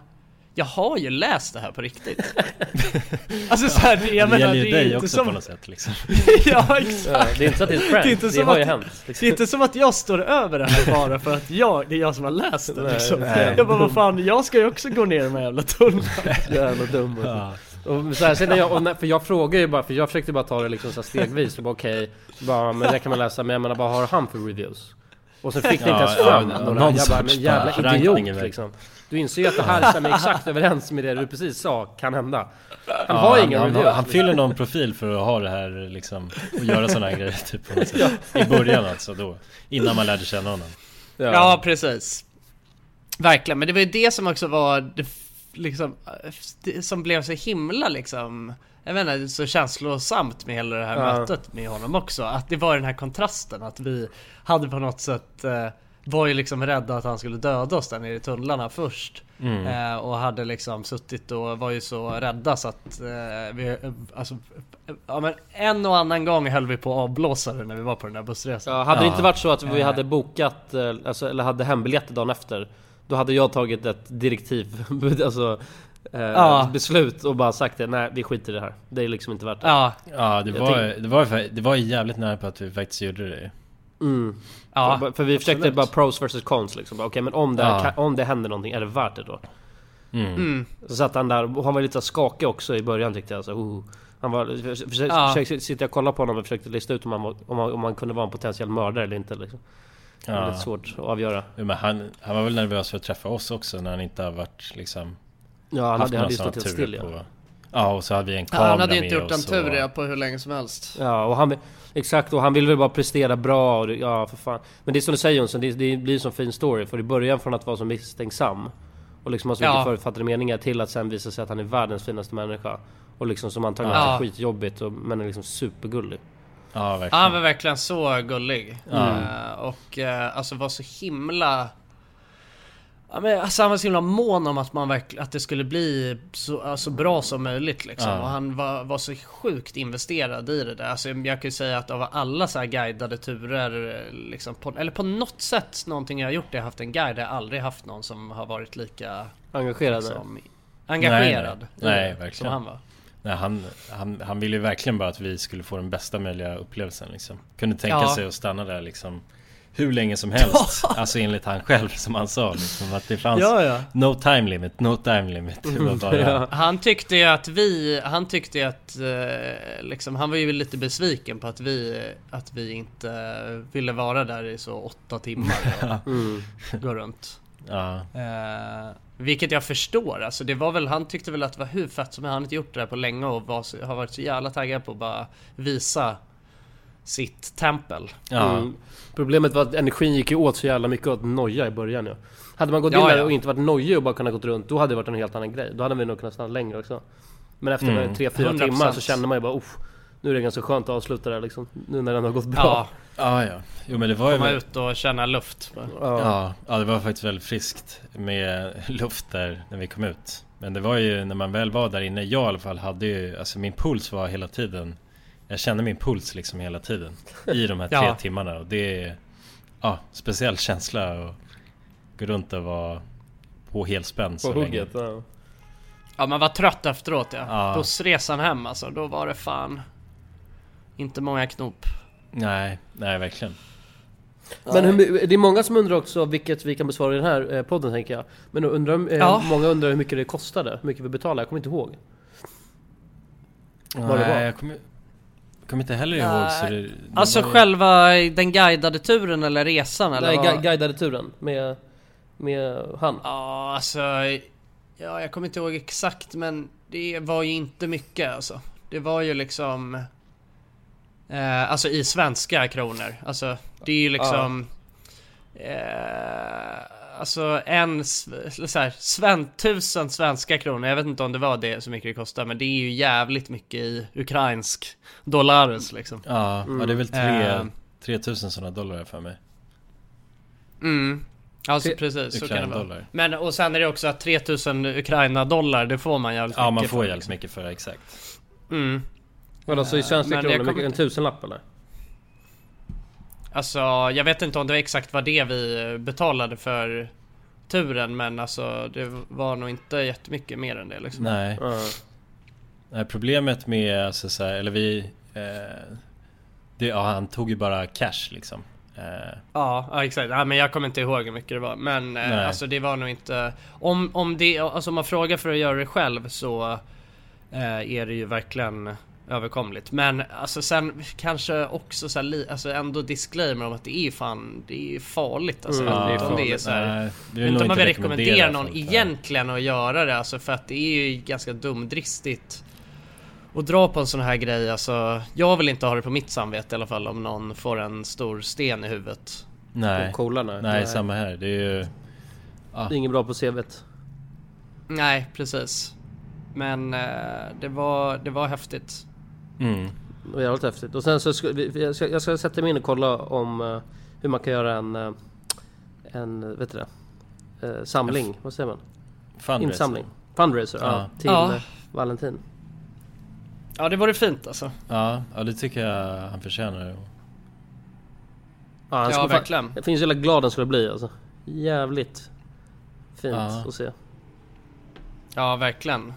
Speaker 2: Jag har ju läst det här på riktigt Alltså så här, det- jag
Speaker 3: Det
Speaker 2: menar
Speaker 3: gäller
Speaker 2: det
Speaker 3: ju
Speaker 2: är
Speaker 3: dig
Speaker 2: inte
Speaker 3: också
Speaker 2: som...
Speaker 3: på något sätt liksom
Speaker 2: ja
Speaker 1: Ja,
Speaker 2: exakt!
Speaker 1: det är inte så att det är ett prank,
Speaker 2: Det är inte
Speaker 1: det,
Speaker 2: som
Speaker 1: har ju
Speaker 2: att-
Speaker 1: hänt.
Speaker 2: Det
Speaker 1: Liksom.
Speaker 2: är inte som att jag står över det här bara för att jag, det är jag som har läst det
Speaker 1: Nej,
Speaker 2: liksom.
Speaker 1: nej.
Speaker 2: Jag bara vad fan, jag ska ju också gå ner här jävla tunnlarna
Speaker 1: Jävla dum
Speaker 3: ja.
Speaker 1: Och så här, sen när jag, och när, för jag frågar ju bara, för jag försökte bara ta det liksom så här stegvis. Och bara okej, bara, men det kan man läsa, men jag menar vad har han för reviews? Och så fick ni inte ens
Speaker 3: Ja,
Speaker 1: fram.
Speaker 3: ja,
Speaker 1: några,
Speaker 3: någon
Speaker 1: jag bara, men jävla idiot liksom. Du inser ju att det här stämmer exakt överens med det du precis sa kan hända. Han
Speaker 3: Ja,
Speaker 1: har ingen
Speaker 3: han,
Speaker 1: reviews.
Speaker 3: han fyller någon profil för att ha det här liksom Och göra sådana här grejer typ på något sätt. I början alltså då. Innan man lärde känna honom.
Speaker 2: Ja, precis. Verkligen, men det var ju det som också var det, liksom, eh, det som blev så himla liksom jag vet inte, så känslosamt med hela det här
Speaker 1: Ja.
Speaker 2: mötet med honom också. Att det var den här kontrasten, att vi hade på något sätt eh, var ju liksom rädda att han skulle döda oss där nere i tunnlarna först.
Speaker 3: Mm.
Speaker 2: Eh, och hade liksom suttit och var ju så rädda så att eh, vi, eh, alltså, eh, ja men en och annan gång höll vi på att avblåsa det när vi var på den där bussresan.
Speaker 1: Ja, hade det
Speaker 3: Ja.
Speaker 1: inte varit så att vi hade bokat, alltså, eller hade hembiljetter dagen efter Då hade jag tagit ett direktiv, alltså eh,
Speaker 2: Ja.
Speaker 1: beslut och bara sagt det, nej vi skiter i det här Det är liksom inte värt det
Speaker 2: Ja,
Speaker 3: Ja det var, det var, det var jävligt nära på att vi faktiskt gjorde det
Speaker 1: mm.
Speaker 2: ja.
Speaker 1: för, för vi försökte
Speaker 2: absolut.
Speaker 1: bara pros versus cons liksom, okej men om det,
Speaker 3: Ja.
Speaker 1: om det händer någonting, är det värt det då?
Speaker 3: mm.
Speaker 2: Mm.
Speaker 1: Så satt han där, och han var lite skakig också i början tyckte jag så, oh. Han var, för, för,
Speaker 2: Ja.
Speaker 1: försökte, sitta och kolla på honom och försökte lista ut om han, var, om, han, om han kunde vara en potentiell mördare eller inte liksom. Det
Speaker 3: Ja.
Speaker 1: lite svårt att avgöra
Speaker 3: men han, han var väl nervös för att träffa oss också när han inte har varit liksom
Speaker 1: Ja han
Speaker 3: haft
Speaker 1: hade, ju stått helt still ja.
Speaker 3: på Ja och så hade vi en
Speaker 2: Ja,
Speaker 3: kamera
Speaker 2: han hade ju
Speaker 3: med
Speaker 2: inte gjort en tur
Speaker 3: och-
Speaker 2: ja, på hur länge som helst.
Speaker 1: Ja, och han exakt, och han vill väl bara prestera bra och ja för fan. Men det är som du säger Jonsson, det, det blir en sån fin story. För i början från att vara så misstänksam och liksom ha så mycket
Speaker 2: Ja.
Speaker 1: förutfattade meningar till att sen visa sig att han är världens finaste människa. Och liksom som antagligen
Speaker 2: Ja.
Speaker 1: har skitjobbigt och, men är liksom supergullig.
Speaker 3: Ja verkligen
Speaker 2: han var verkligen så gullig.
Speaker 3: Ja.
Speaker 2: Eh, och eh, alltså var så himla... Ja, men, alltså han var så himla mån om att man verkligen, att det skulle bli så, så bra som möjligt liksom.
Speaker 3: Ja.
Speaker 2: Och han var, var så sjukt investerad i det där. Alltså jag kan ju säga att av alla så här guidade turer, liksom på, eller på något sätt någonting jag har gjort, jag har haft en guide, jag har aldrig haft någon som har varit lika
Speaker 1: Engagerad.
Speaker 2: liksom, engagerad
Speaker 3: Nej, nej. Nej, verkligen.
Speaker 2: som han var.
Speaker 3: Nej, han, han, han ville ju verkligen bara att vi skulle få den bästa möjliga upplevelsen liksom Kunde tänka
Speaker 2: Ja.
Speaker 3: sig att stanna där liksom Hur länge som helst Alltså enligt han själv som han sa liksom Att det fanns
Speaker 2: Ja, ja.
Speaker 3: No time limit, no time limit bara
Speaker 1: Ja.
Speaker 2: Han tyckte ju att vi, han tyckte ju att eh, liksom, han var ju lite besviken på att vi, att vi inte ville vara där i så åtta timmar och
Speaker 1: Mm.
Speaker 2: gå runt.
Speaker 3: Ja,
Speaker 2: Eh, vilket jag förstår, alltså det var väl, han tyckte väl att det var hur fett som helst. han har inte gjort det där på länge och var, har varit så jävla taggad på att bara visa sitt tempel.
Speaker 3: ja,
Speaker 1: Mm. Problemet var att energin gick ju åt så jävla mycket åt noja i början ja. Hade man gått in
Speaker 2: Ja,
Speaker 1: där
Speaker 2: ja.
Speaker 1: och inte varit nojig och bara kunnat gått runt, då hade det varit en helt annan grej. Då hade vi nog kunnat stanna längre också. Men efter
Speaker 3: Mm.
Speaker 1: tre, fyra
Speaker 2: 100%.
Speaker 1: timmar så kände man ju bara Uff, Nu är det ganska skönt att avsluta det här liksom. Nu när den har gått bra.
Speaker 2: Ja,
Speaker 3: ja, ja Jo men det var ju
Speaker 2: komma
Speaker 3: väl-
Speaker 2: ut och känna luft.
Speaker 1: Ja.
Speaker 3: Ja, ja det var faktiskt väldigt friskt med luft där när vi kom ut Men det var ju när man väl var där inne, jag i alla fall hade ju, alltså min puls var hela tiden Jag kände min puls liksom hela tiden I de här tre
Speaker 2: Ja.
Speaker 3: timmarna och det är Ja, speciell känsla att gå runt och vara på helspänn så
Speaker 1: hugget.
Speaker 3: länge
Speaker 1: Ja.
Speaker 2: Ja man var trött efteråt ja.
Speaker 3: Ja.
Speaker 2: Bussresan hem alltså, då var det fan inte många knop.
Speaker 3: Nej, nej verkligen
Speaker 1: Men hur, det är många som undrar också, vilket vi kan besvara i den här eh, podden tänker jag. Men undrar, eh,
Speaker 2: Ja.
Speaker 1: många undrar hur mycket det kostade, hur mycket vi betalade. Jag kommer inte ihåg. Vad det var.
Speaker 3: Nej, jag kommer, kommer inte heller ihåg så det, det
Speaker 2: Alltså
Speaker 3: var
Speaker 2: själva den guidade turen eller resan eller
Speaker 1: Nej,
Speaker 2: vad?
Speaker 1: gu- guidade turen med, med han.
Speaker 2: Ja alltså, ja jag kommer inte ihåg exakt men det var ju inte mycket alltså. Det var ju liksom, eh, alltså i svenska kronor. Alltså det är ju liksom, eh, alltså en, så här, sven, tusen svenska kronor, jag vet inte om det var det så mycket det kostar, men det är ju jävligt mycket i ukrainsk dollares liksom.
Speaker 3: Ja, ja det är väl tre,
Speaker 2: Eh,
Speaker 3: 3000 sådana dollar för mig.
Speaker 2: Mm. Alltså
Speaker 1: Tre-
Speaker 2: precis, så kan det vara. Men och sen är det också att 3000 Ukraina-dollar, det får man jävligt
Speaker 3: Ja man
Speaker 2: mycket
Speaker 3: får
Speaker 2: för,
Speaker 3: jävligt
Speaker 2: liksom.
Speaker 3: mycket för det, exakt.
Speaker 2: Mm.
Speaker 1: Vadå, så i svenska
Speaker 2: Men
Speaker 1: kronor, mycket, en tusenlapp eller?
Speaker 2: Alltså, jag vet inte om det var exakt vad det vi betalade för turen, men alltså det var nog inte jättemycket mer än det liksom.
Speaker 3: Nej. Nej problemet med, alltså, så här, eller vi... Eh, det, ja, han tog ju bara cash liksom. Eh,
Speaker 2: Ja, ja exakt. Ja, men jag kommer inte ihåg hur mycket det var. Men eh, alltså det var nog inte... Om, om, det, alltså, om man frågar för att göra det själv så eh, är det ju verkligen överkomligt. Men alltså sen kanske också så här, alltså ändå disclaimer om att det är fan, det är ju farligt alltså.
Speaker 3: Mm,
Speaker 2: inte om det är så här,
Speaker 3: Nej,
Speaker 2: inte om man vill rekommendera någon
Speaker 3: här.
Speaker 2: egentligen att göra det alltså för att det är ju ganska dumdristigt att dra på en sån här grej alltså. Jag vill inte ha det på mitt samvete i alla fall om någon får en stor sten i huvudet.
Speaker 3: nej.
Speaker 1: Och coola, nej.
Speaker 3: nej.
Speaker 1: Nej.
Speaker 3: samma här. Det är ju... Ja.
Speaker 1: Det är inget bra på CVt.
Speaker 2: Nej, precis. Men eh, det, var, det var häftigt.
Speaker 3: Mm.
Speaker 1: Det var jävligt häftigt. Och sen så ska, vi- jag, ska, jag ska sätta mig in och kolla om eh, hur man kan göra en... eh, en, vet du det? Eh, samling, vad säger man?
Speaker 3: Fundraiser.
Speaker 1: Insamling. Fundraiser, ja.
Speaker 3: Ja.
Speaker 1: Till
Speaker 2: Ja.
Speaker 1: Valentin.
Speaker 2: Ja, det vore fint alltså.
Speaker 3: Ja, ja, det tycker jag han förtjänar.
Speaker 1: Ja, han
Speaker 2: Ja, verkligen.
Speaker 1: Det finns ju hela glad han skulle bli alltså. Jävligt fint
Speaker 3: Ja.
Speaker 1: att se.
Speaker 2: Ja, verkligen.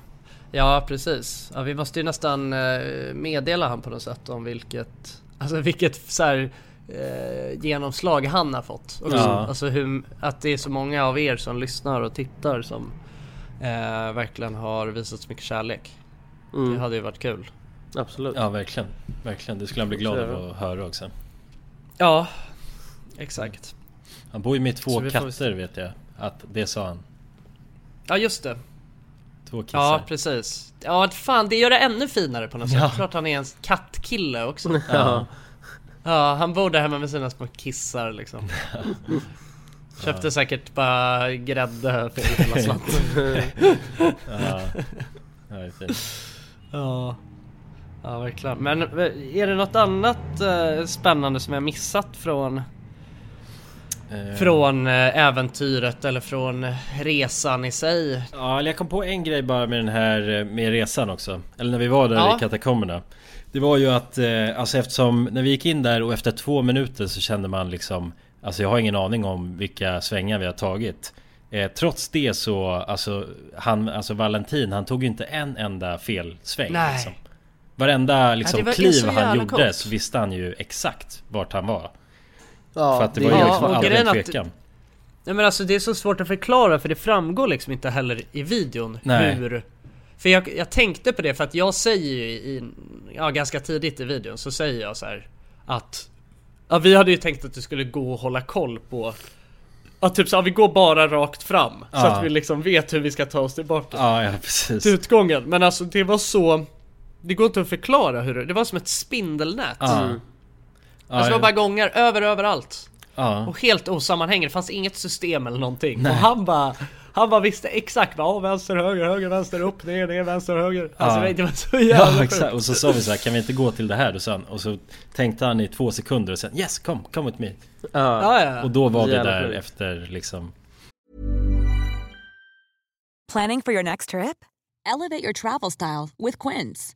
Speaker 2: Ja, precis. Ja, vi måste ju nästan eh, meddela han på något sätt om vilket, alltså vilket så här, eh, genomslag han har fått. Också.
Speaker 3: Ja.
Speaker 2: Alltså hur, att det är så många av er som lyssnar och tittar som eh, verkligen har visat så mycket kärlek.
Speaker 1: Mm.
Speaker 2: Det hade ju varit kul.
Speaker 1: Absolut.
Speaker 3: Ja, verkligen. Verkligen. Det skulle han bli glad av att höra också.
Speaker 2: Ja, exakt.
Speaker 3: Han bor ju med två
Speaker 2: vi
Speaker 3: katter vet jag. Att det sa han.
Speaker 2: Ja, just det.
Speaker 3: Två kissar.
Speaker 2: Ja, precis. Ja, fan det gör det ännu finare på något sätt.
Speaker 3: Ja.
Speaker 2: Klart han är en kattkille också.
Speaker 1: Ja.
Speaker 2: Ja, han bor där hemma med sina små kissar liksom. Köpte säkert bara grädde för hela slanten.
Speaker 3: ja. ja, det är fint.
Speaker 2: ja. Ja, verkligen. Men eh, är det något annat eh, spännande som jag missat från Från eh, äventyret eller från eh, resan i sig?
Speaker 3: Ja, jag kom på en grej bara med den här eh, med resan också. Eller när vi var där
Speaker 2: Ja.
Speaker 3: i katakomberna. Det var ju att, eh, alltså eftersom när vi gick in där och efter två minuter så kände man liksom Alltså jag har ingen aning om vilka svängar vi har tagit. Eh, trots det så, alltså han, alltså Valentin, han tog ju inte en enda fel sväng
Speaker 2: Nej.
Speaker 3: liksom. Varenda liksom
Speaker 2: är
Speaker 3: kliv han gjorde
Speaker 2: coolt.
Speaker 3: så visste han ju exakt vart han var.
Speaker 1: Ja,
Speaker 3: För att det,
Speaker 1: det-
Speaker 3: var ju
Speaker 2: Ja,
Speaker 3: liksom
Speaker 2: och
Speaker 3: aldrig en tvekan.
Speaker 2: Nej men alltså det är så svårt att förklara för det framgår liksom inte heller i videon
Speaker 3: Nej.
Speaker 2: hur För jag, jag tänkte på det för att jag säger ju i, ja ganska tidigt i videon så säger jag så här att Ja vi hade ju tänkt att det skulle gå att hålla koll på Ja typ så, ja, vi går bara rakt fram så
Speaker 3: Ja.
Speaker 2: att vi liksom vet hur vi ska ta oss tillbaka
Speaker 3: Ja, ja precis.
Speaker 2: till utgången Men alltså det var så Det går inte att förklara hur det, det var som ett spindelnät
Speaker 3: Ja.
Speaker 2: Alltså det var bara gångar över överallt
Speaker 3: ja.
Speaker 2: och helt osammanhängande, det fanns inget system eller någonting.
Speaker 3: Nej.
Speaker 2: Och han bara Han bara visste exakt vad, ja, vänster, höger, höger, vänster, upp, ner, ner, vänster, höger. Alltså
Speaker 3: Ja.
Speaker 2: det var så jävla
Speaker 3: Ja exakt, och så sa vi så här, kan vi inte gå till det här? Och, sen, och så tänkte han i två sekunder och sen yes, come, come with me
Speaker 1: Ja.
Speaker 2: Ja, ja.
Speaker 3: Och då var vi
Speaker 1: Jävla
Speaker 3: där
Speaker 1: sjukt.
Speaker 3: efter liksom
Speaker 6: Planning for your next trip?
Speaker 7: Elevate your travel style with Quince.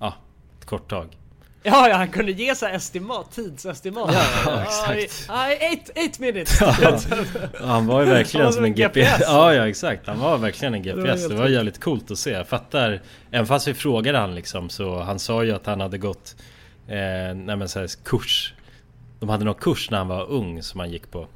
Speaker 3: Ja, ett kort tag
Speaker 2: Ja, ja, han kunde ge sig estimat, tidsestimat.
Speaker 3: Ja, exakt.
Speaker 2: Ja, eight, eight minutes.
Speaker 3: Ja, Han var ju verkligen
Speaker 2: var
Speaker 3: som en GPS.
Speaker 2: GPS.
Speaker 3: Ja, ja exakt. Han var verkligen en
Speaker 2: var
Speaker 3: GPS.
Speaker 2: helt
Speaker 3: Det var jävligt coolt att se. Jag fattar. Även fast vi frågade han liksom så han sa ju att han hade gått eh, nej men så här, kurs. De hade någon kurs när han var ung som han gick på.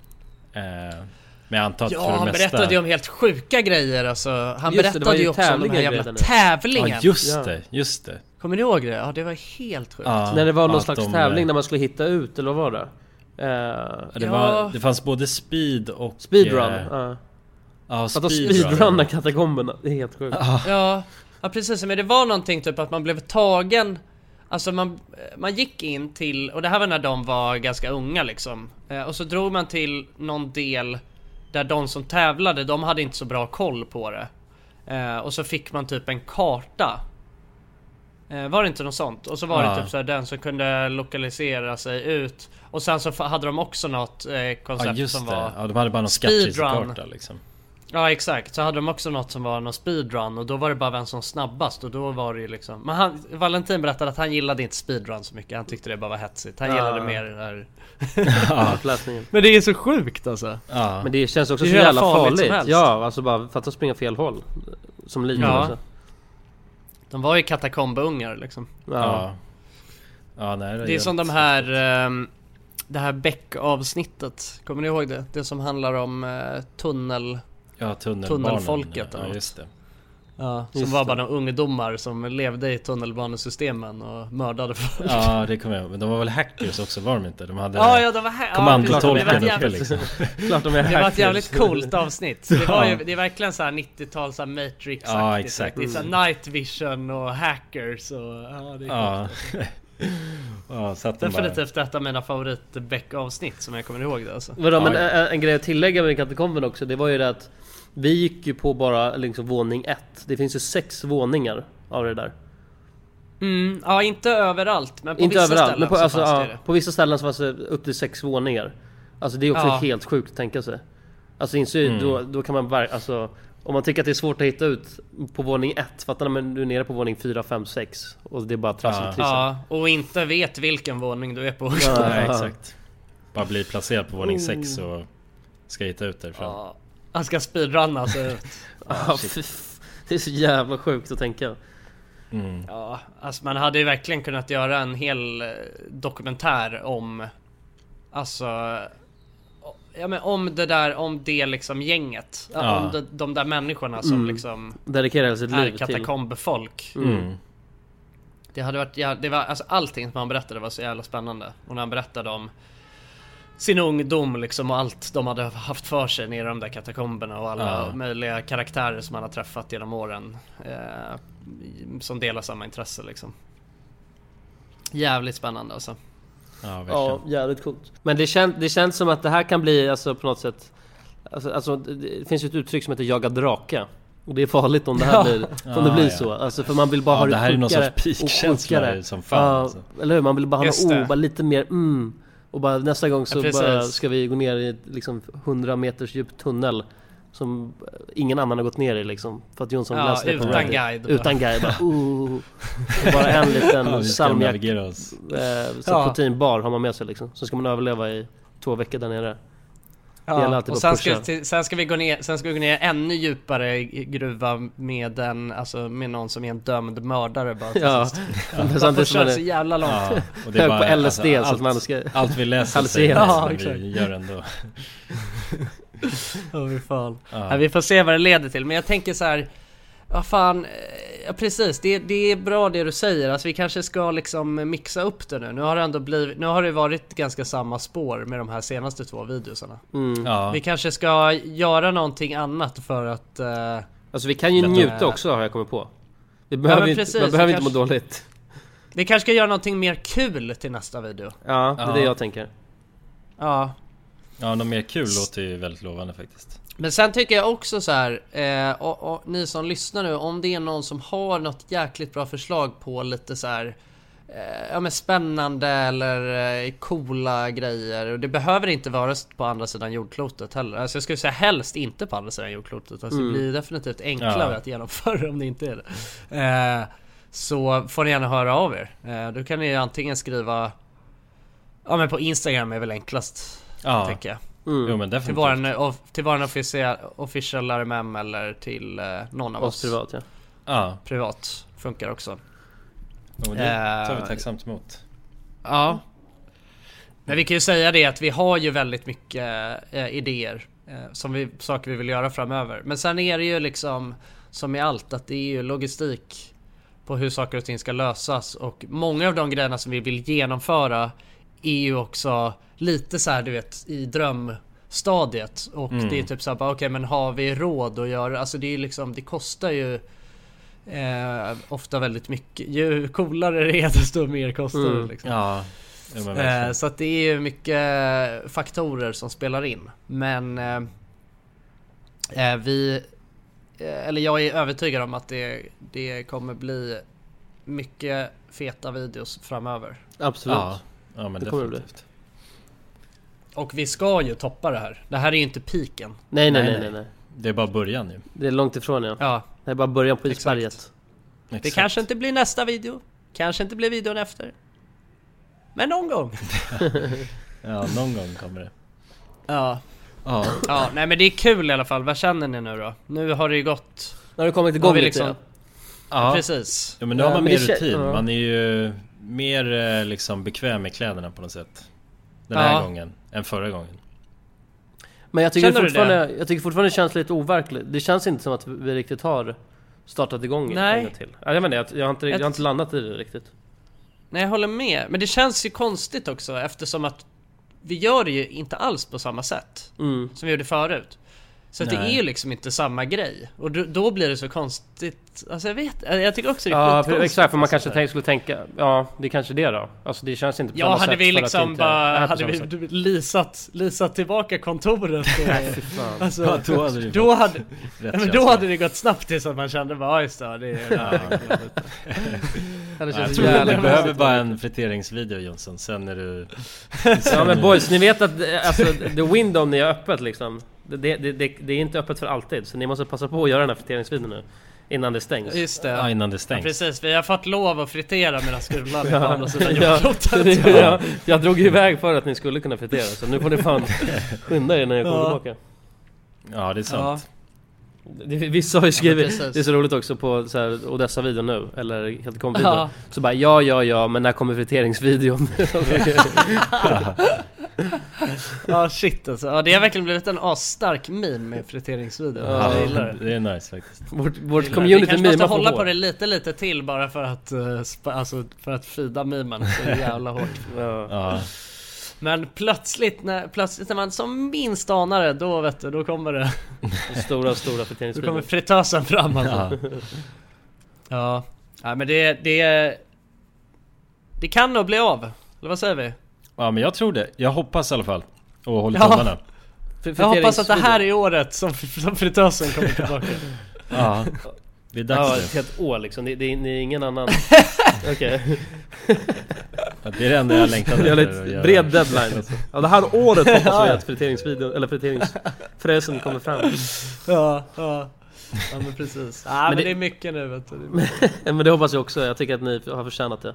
Speaker 3: Eh, men jag antar att
Speaker 2: Ja,
Speaker 3: för det
Speaker 2: han
Speaker 3: mesta...
Speaker 2: berättade ju om helt sjuka grejer alltså. Han
Speaker 1: Just det, det
Speaker 2: berättade
Speaker 1: ju
Speaker 2: ju också om de här
Speaker 1: tävlingar
Speaker 2: jävla
Speaker 1: grejerna.
Speaker 2: tävlingen.
Speaker 3: Ja just
Speaker 1: Ja.
Speaker 3: det, just det.
Speaker 2: Kommer ni ihåg det? Ja, det var helt sjukt.
Speaker 3: Ja,
Speaker 1: När det var någon slags
Speaker 3: de,
Speaker 1: tävling där man skulle hitta ut, eller vad var det?
Speaker 3: Ja, det,
Speaker 2: Ja.
Speaker 3: var, det fanns både speed och...
Speaker 1: speedrun.
Speaker 3: eh,
Speaker 1: ja.
Speaker 3: Ja,
Speaker 1: Att de
Speaker 3: speedrun.
Speaker 1: speedrunnar katakomberna, det är helt sjukt.
Speaker 2: Ja, ja precis, men det var någonting typ att man blev tagen Alltså man, man gick in till, och det här var när de var ganska unga liksom eh, Och så drog man till någon del Där de som tävlade, de hade inte så bra koll på det eh, Och så fick man typ en karta eh, Var det inte något sånt? Och så var
Speaker 3: Ja.
Speaker 2: det typ så här, den som kunde lokalisera sig ut Och sen så hade de också något eh,
Speaker 3: Ja
Speaker 2: koncept
Speaker 3: just
Speaker 2: som
Speaker 3: det,
Speaker 2: var
Speaker 3: ja, de hade bara någon
Speaker 2: speedrun.
Speaker 3: liksom.
Speaker 2: Ja exakt, så hade de också något som var någon speedrun och då var det bara vem som snabbast och då var det ju liksom Men han, Valentin berättade att han gillade inte speedrun så mycket, han tyckte det bara var hetsigt Han
Speaker 1: Ja.
Speaker 2: gillade mer det här
Speaker 3: Ja.
Speaker 2: Men det är så sjukt alltså
Speaker 3: Ja.
Speaker 1: Men det känns också
Speaker 2: Det
Speaker 1: så jävla
Speaker 2: farligt
Speaker 1: farligt. ja, alltså bara för att de springer fel håll. Som liten
Speaker 2: Ja.
Speaker 1: alltså.
Speaker 2: De var ju katakombeungar liksom
Speaker 1: Ja.
Speaker 3: Ja. Ja, nej,
Speaker 2: Det är som de här ehm, Det här Beck-avsnittet, kommer ni ihåg det? Det som handlar om eh, tunnel
Speaker 3: Ja.
Speaker 2: Tunnelfolket
Speaker 3: Ja, just det.
Speaker 2: Ja, som
Speaker 1: Just
Speaker 2: var
Speaker 1: det.
Speaker 2: bara de ungdomar som levde i tunnelbanesystemen och mördade folk
Speaker 3: Ja, det kommer jag ihåg. Men de var väl hackers också, var de inte? De hade
Speaker 2: Ja, ja, de var här.
Speaker 3: kommandotolken
Speaker 2: ja,
Speaker 3: uppe
Speaker 2: Det var
Speaker 3: liksom.
Speaker 1: Klart de är
Speaker 2: Det var ett
Speaker 1: hackers.
Speaker 2: jävligt coolt avsnitt. Det var ju, det är verkligen såhär 90-tal såhär Matrix
Speaker 3: Ja, exakt.
Speaker 2: Det är såhär night vision och hackers och ja, det är
Speaker 3: Ja.
Speaker 2: coolt.
Speaker 3: ja, så att de bara...
Speaker 2: Definitivt ett av mina favorit avsnitt som jag kommer ihåg det alltså.
Speaker 1: Vadå, men en, en grej att tillägga med katakomben också, det var ju det att vi gick ju på bara liksom våning ett. Det finns ju sex våningar av det där.
Speaker 2: Mm, ja inte överallt men på
Speaker 1: Inte
Speaker 2: vissa
Speaker 1: överallt,
Speaker 2: ställen
Speaker 1: men på,
Speaker 2: så
Speaker 1: alltså,
Speaker 2: fanns
Speaker 1: ja,
Speaker 2: det
Speaker 1: på vissa ställen så fanns det upp till sex våningar. Alltså det är också
Speaker 2: Ja.
Speaker 1: helt sjukt att tänka sig. Alltså inser
Speaker 3: Mm.
Speaker 1: då, då kan man ver- alltså om man tycker att det är svårt att hitta ut på våning ett, fattar ni? Men du är nere på våning 4, 5, 6 och det är bara trassel
Speaker 3: Ja.
Speaker 2: Ja, och inte vet vilken våning du är på.
Speaker 1: Ja.
Speaker 3: Nej, exakt. Bara bli placerad på våning sex och ska hitta ut därifrån.
Speaker 2: Ja. Han ska speedrunna så
Speaker 1: f- det är så jävla sjukt att tänka.
Speaker 3: Mm.
Speaker 2: Ja, alltså man hade ju verkligen kunnat göra en hel eh, dokumentär om Alltså Ja men om det där, om det liksom gänget
Speaker 3: Ja.
Speaker 2: Om de, de där människorna som
Speaker 1: Mm.
Speaker 2: liksom
Speaker 1: Dedikerar sitt
Speaker 2: är
Speaker 1: liv till.
Speaker 2: katakombfolk
Speaker 3: Mm.
Speaker 2: Det hade varit, ja, det var, alltså allting som han berättade var så jävla spännande Och när han berättade om sin ungdom liksom och allt de hade haft för sig nere i de där katakomberna och alla
Speaker 3: Ja.
Speaker 2: möjliga karaktärer som han har träffat genom åren eh, Som delar samma intresse liksom Jävligt spännande alltså
Speaker 3: Ja,
Speaker 1: Ja, jävligt coolt. Men det, kän, det känns som att det här kan bli alltså på något sätt Alltså, alltså det finns ju ett uttryck som heter jaga drake Och det är farligt om det här blir, om det
Speaker 3: Ja,
Speaker 1: blir
Speaker 3: ja.
Speaker 1: så Alltså för man vill bara
Speaker 3: Ja,
Speaker 1: ha det
Speaker 3: här är någon sorts peakkänsla som fan,
Speaker 1: Ja,
Speaker 3: alltså.
Speaker 1: eller hur? Man vill bara ha något, oh, bara lite mer mm Och bara nästa gång så
Speaker 2: Ja,
Speaker 1: bara ska vi gå ner i liksom 100 meters djup tunnel Som ingen annan har gått ner i liksom För att Jonsson
Speaker 2: Ja,
Speaker 1: läste det på
Speaker 2: utan
Speaker 1: Reddit.
Speaker 2: guide.
Speaker 1: Utan guide, bara oh. Bara en
Speaker 3: Ja,
Speaker 1: liten
Speaker 3: ska
Speaker 1: salmiak eh, så
Speaker 2: Ja.
Speaker 1: proteinbar har man med sig liksom. Så ska man överleva i två veckor där nere. Det
Speaker 2: Ja, och sen ska, sen ska vi gå ner, sen ska vi gå ner ännu djupare i gruva med en, alltså med någon som är en dömd mördare bara till
Speaker 1: Ja,
Speaker 2: sist.
Speaker 1: men
Speaker 2: Man får köra så
Speaker 1: är
Speaker 2: jävla långt.
Speaker 3: Ja, och
Speaker 1: hög på
Speaker 3: bara-
Speaker 1: LSD så att
Speaker 3: allt,
Speaker 1: man ska
Speaker 3: Allt vi läser säger
Speaker 2: Ja,
Speaker 3: ja, vi gör ändå.
Speaker 2: Ja, fy fan.
Speaker 3: Ja.
Speaker 2: Ja, vi får se vad det leder till, men jag tänker så här. Vad fan, eh, ja precis, det, det är bra det du säger, alltså vi kanske ska liksom mixa upp det nu. Nu har det ändå blivit, nu har det varit ganska samma spår med de här senaste två videosarna.
Speaker 1: Mm.
Speaker 3: Ja.
Speaker 2: Vi kanske ska göra någonting annat för att... eh,
Speaker 1: Alltså vi kan ju njuta också har jag kommit på. Vi behöver,
Speaker 2: men
Speaker 1: inte, man behöver
Speaker 2: vi
Speaker 1: inte må
Speaker 2: kanske-
Speaker 1: dåligt.
Speaker 2: vi kanske ska göra någonting mer kul till nästa video.
Speaker 1: Ja, det är
Speaker 3: Ja.
Speaker 1: det jag tänker.
Speaker 2: Ja,
Speaker 3: Ja, något mer kul låter ju väldigt lovande faktiskt.
Speaker 2: Men sen tycker jag också så här, eh, och, och ni som lyssnar nu, om det är någon som har något jäkligt bra förslag på lite så här, eh, ja men spännande eller eh, coola grejer. Och det behöver inte vara på andra sidan jordklotet heller. Alltså jag skulle säga helst inte på andra sidan jordklotet. Alltså
Speaker 1: Mm.
Speaker 2: det blir definitivt enklare
Speaker 3: Ja.
Speaker 2: att genomföra om det inte är det. Eh, så får ni gärna höra av er. Eh, då kan ni antingen skriva, ja men på Instagram är väl enklast,
Speaker 3: Ja,
Speaker 2: tänker jag.
Speaker 1: Mm.
Speaker 3: jo men
Speaker 2: Till våran, till våran official, official RMM eller till eh, någon av
Speaker 1: Oss
Speaker 2: oss.
Speaker 1: privat ja.
Speaker 3: Ja,
Speaker 2: Privat funkar också.
Speaker 3: men det tar vi
Speaker 2: Eh,
Speaker 3: tacksamt emot.
Speaker 2: Ja. Men vi kan ju säga det att vi har ju väldigt mycket eh, idéer eh, som vi, saker vi vill göra framöver. Men sen är det ju liksom som i allt att det är ju logistik på hur saker och ting ska lösas och många av de grejerna som vi vill genomföra är ju också lite så här du vet i drömstadiet och
Speaker 3: Mm.
Speaker 2: det är typ så här okej men har vi råd att göra alltså det är liksom det kostar ju eh, ofta väldigt mycket ju coolare det är desto mer kostar det
Speaker 3: Mm.
Speaker 2: liksom.
Speaker 3: Ja,
Speaker 2: Eh, så att det är ju mycket faktorer som spelar in. Men eh, eh, vi, eh, eller jag är övertygad om att det, det kommer bli mycket feta videos framöver.
Speaker 1: Absolut.
Speaker 3: Ja, ja men
Speaker 1: Det kommer det bli.
Speaker 3: definitivt.
Speaker 2: Och vi ska ju toppa det här. Det här är ju inte piken.
Speaker 1: Nej nej nej nej. nej.
Speaker 3: Det är bara början ju.
Speaker 1: Det är långt ifrån ja.
Speaker 2: Ja,
Speaker 1: Det är bara början på
Speaker 2: Exakt.
Speaker 1: isberget.
Speaker 2: det kanske inte blir nästa video. Kanske inte blir videon efter. Men någon gång.
Speaker 3: Ja, någon gång kommer det.
Speaker 2: Ja.
Speaker 3: Ja,
Speaker 2: Ja, nej men det är kul i alla fall. Vad känner ni nu då? Nu har det ju gått...
Speaker 1: Nu har det kommit igång lite
Speaker 2: liksom...
Speaker 1: ja.
Speaker 3: ja.
Speaker 2: Precis.
Speaker 3: ja men nu har man mer rutin.
Speaker 1: ja.
Speaker 3: Man är ju mer eh, liksom bekväm med kläderna på något sätt. Den här
Speaker 2: Ja.
Speaker 3: gången, än förra gången.
Speaker 1: Men jag tycker,
Speaker 2: Känner
Speaker 1: fortfarande, jag tycker fortfarande det känns lite overkligt. Det känns inte som att vi riktigt har startat igång
Speaker 2: Nej.
Speaker 1: till. Ja, Jag jag, jag, har inte, jag har inte landat i det riktigt.
Speaker 2: Nej jag håller med, men det känns ju konstigt också eftersom att vi gör det ju inte alls på samma sätt
Speaker 1: Mm.
Speaker 2: som vi gjorde förut. Så att det är ju liksom inte samma grej. Och då, då blir det så konstigt. Alltså jag vet, jag tycker också det är
Speaker 1: Ja, för, exakt, för man kanske tänk, skulle tänka, ja det är kanske det då. Alltså det känns inte på
Speaker 2: Ja,
Speaker 1: samma
Speaker 2: hade
Speaker 1: sätt
Speaker 2: vi
Speaker 1: för att det
Speaker 2: liksom bara, hade vi
Speaker 1: sätt.
Speaker 2: lisat, lisat tillbaka kontoret och,
Speaker 1: fan.
Speaker 2: alltså,
Speaker 3: Ja, då hade det
Speaker 2: då hade,
Speaker 3: rätt
Speaker 2: ja, men då hade det gått snabbt tills att man kände bara, ja just det, det är
Speaker 3: Ja.
Speaker 1: Ja, det
Speaker 3: Jag
Speaker 1: känns
Speaker 3: tror
Speaker 1: jävligt
Speaker 3: du behöver bara en friteringsvideo Jonsson, sen är du...
Speaker 1: Ja men boys, ni vet att eh, alltså, the window ni är öppet liksom. Det, det, det, det, är inte öppet för alltid, så ni måste passa på att göra den här friteringsvideon nu. Innan det stängs.
Speaker 2: Just det.
Speaker 3: Ja, innan det
Speaker 2: Ja,
Speaker 3: stängs.
Speaker 2: precis, vi har fått lov att fritera medan Skulan är på
Speaker 1: Ja,
Speaker 2: andra sidan
Speaker 1: ja,
Speaker 2: jordklotet.
Speaker 1: ja, jag drog ju iväg för att ni skulle kunna fritera, så nu får ni fan skynda er när jag kommer
Speaker 2: Ja.
Speaker 1: tillbaka.
Speaker 3: Ja, det är sant.
Speaker 1: Vissa har ju skrivit,
Speaker 2: precis.
Speaker 1: det är så roligt också på så här, Odessa-videon nu, eller helt kom videon
Speaker 2: Ja.
Speaker 1: Så bara ja, ja, ja, men när kommer friteringsvideon?
Speaker 2: Ja shit alltså, ja, det har verkligen blivit en asstark meme med friteringsvideon.
Speaker 1: Ja,
Speaker 2: jag gillar det.
Speaker 3: Det är nice faktiskt.
Speaker 1: vårt vårt community
Speaker 2: Vi kanske måste
Speaker 1: mimar
Speaker 2: hålla
Speaker 1: på
Speaker 2: på det lite lite till bara för att, uh, alltså, för att fida memen så jävla hårt.
Speaker 1: Ja.
Speaker 3: Ja,
Speaker 2: Men plötsligt när, plötsligt när man som minst anar det, då vet du, då kommer det,
Speaker 1: Stora, stora
Speaker 2: då kommer
Speaker 1: friteringsvideon.
Speaker 2: fritösen fram alltså.
Speaker 3: ja.
Speaker 2: Ja, ja men det, det, det kan nog bli av. Eller vad säger vi?
Speaker 3: Ja, men jag tror det. Jag hoppas i alla fall. Och håller
Speaker 2: Ja.
Speaker 3: tummarna.
Speaker 2: Jag hoppas att det här är året som, som fritösen kommer tillbaka.
Speaker 3: Ja, det är
Speaker 1: Ja,
Speaker 3: dags
Speaker 1: ett
Speaker 3: nu.
Speaker 1: helt år liksom. Det, det, är- det är ingen annan... Okej.
Speaker 3: Ja, det är det enda jag längtar efter att
Speaker 1: lite bred deadline alltså. Ja det här året hoppas vi att friteringsvideon, eller friteringsfräsen kommer fram.
Speaker 2: Ja, ja. Ja men precis. Ja men,
Speaker 1: det-
Speaker 2: det är mycket nu vet du.
Speaker 1: Men det hoppas jag också. Jag tycker att ni har förtjänat det.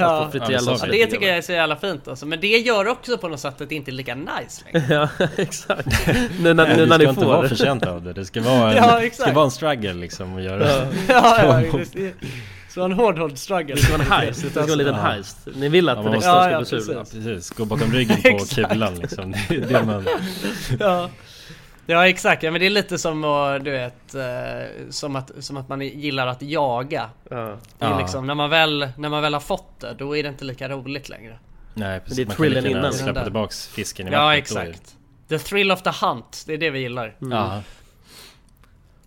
Speaker 2: Ja.
Speaker 3: Ja, det.
Speaker 2: Ja, det tycker jag är så jävla fint alltså. Men det gör också på något sätt att det inte är lika nice längre.
Speaker 1: Ja, exakt. Nu när,
Speaker 3: Nej,
Speaker 1: nu
Speaker 3: du
Speaker 1: när
Speaker 3: ska
Speaker 1: ni
Speaker 3: inte vara
Speaker 1: får.
Speaker 3: förtjänt av det. Det ska vara en,
Speaker 2: Ja,
Speaker 3: det
Speaker 2: exakt.
Speaker 3: ska vara en struggle liksom att göra.
Speaker 1: Ja.
Speaker 2: ja, ja, det så en hård, hård struggle.
Speaker 1: Det ska vara en heist. Det ska vara en liten
Speaker 3: Ja.
Speaker 1: heist. Ni vill att
Speaker 3: Ja,
Speaker 1: ja, Dexter
Speaker 2: Ja,
Speaker 1: ska
Speaker 2: ja,
Speaker 1: bli sur.
Speaker 3: Ja, precis. Gå bakom ryggen på kulan liksom. Det är det man...
Speaker 2: Ja. Ja exakt, ja, men det är lite som att, du vet, eh, som att, som att man gillar att jaga.
Speaker 1: Ja.
Speaker 3: Ja.
Speaker 2: liksom, när man, väl, när man väl har fått det, då är det inte lika roligt längre.
Speaker 3: Nej precis.
Speaker 1: Det är
Speaker 3: man kan lika
Speaker 1: innan.
Speaker 3: släppa tillbaks fisken i
Speaker 2: Ja
Speaker 3: vattnet. det-
Speaker 2: exakt. The thrill of the hunt, det är det vi gillar.
Speaker 3: Ja.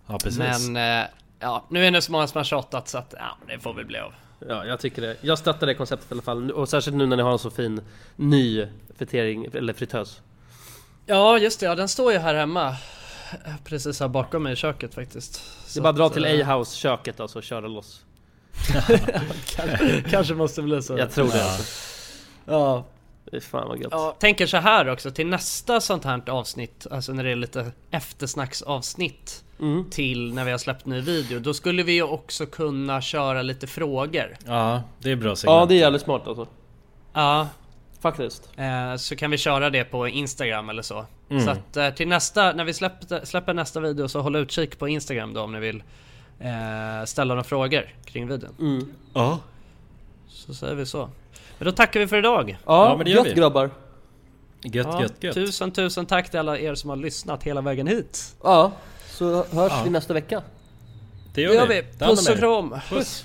Speaker 3: Ja precis.
Speaker 2: Men, eh, ja, nu är det så många som har tjatat så att, ja, det får väl bli av.
Speaker 1: Ja, jag tycker det. Jag stöttar det konceptet i alla fall. Och särskilt nu när ni har en så fin ny fritering, eller fritös.
Speaker 2: Ja just det, ja den står ju här hemma. Precis här bakom mig i köket faktiskt.
Speaker 1: Det är bara att dra till
Speaker 2: eh,
Speaker 1: A-house köket alltså och köra loss.
Speaker 2: kanske, kanske måste bli så.
Speaker 1: Jag tror det
Speaker 3: Ja.
Speaker 1: alltså.
Speaker 2: Ja.
Speaker 1: Fan vad gött.
Speaker 2: Ja, tänker så här också till nästa sånt här avsnitt, alltså när det är lite eftersnacksavsnitt
Speaker 1: Mm.
Speaker 2: till när vi har släppt ny video, då skulle vi ju också kunna köra lite frågor.
Speaker 3: Ja, det är bra segment.
Speaker 1: Ja, det är jävligt smart alltså.
Speaker 2: Ja,
Speaker 1: Faktiskt.
Speaker 2: eh, så kan vi köra det på Instagram eller så.
Speaker 3: Mm.
Speaker 2: Så att eh, till nästa, när vi släpper, släpper nästa video så håll utkik på Instagram då om ni vill eh, ställa några frågor kring videon.
Speaker 1: Mm.
Speaker 3: Ja.
Speaker 2: Så säger vi så. Men då tackar vi för idag.
Speaker 1: Ja,
Speaker 3: men det gör
Speaker 1: gött
Speaker 3: vi.
Speaker 1: grabbar.
Speaker 3: Gött,
Speaker 2: Ja,
Speaker 3: gött, gött.
Speaker 2: Tusen, tusen tack till alla er som har lyssnat hela vägen hit.
Speaker 1: Ja, så hörs
Speaker 3: Ja.
Speaker 1: vi nästa vecka.
Speaker 3: Det
Speaker 2: Det gör vi.
Speaker 3: Om
Speaker 2: Puss och kram.
Speaker 3: Puss.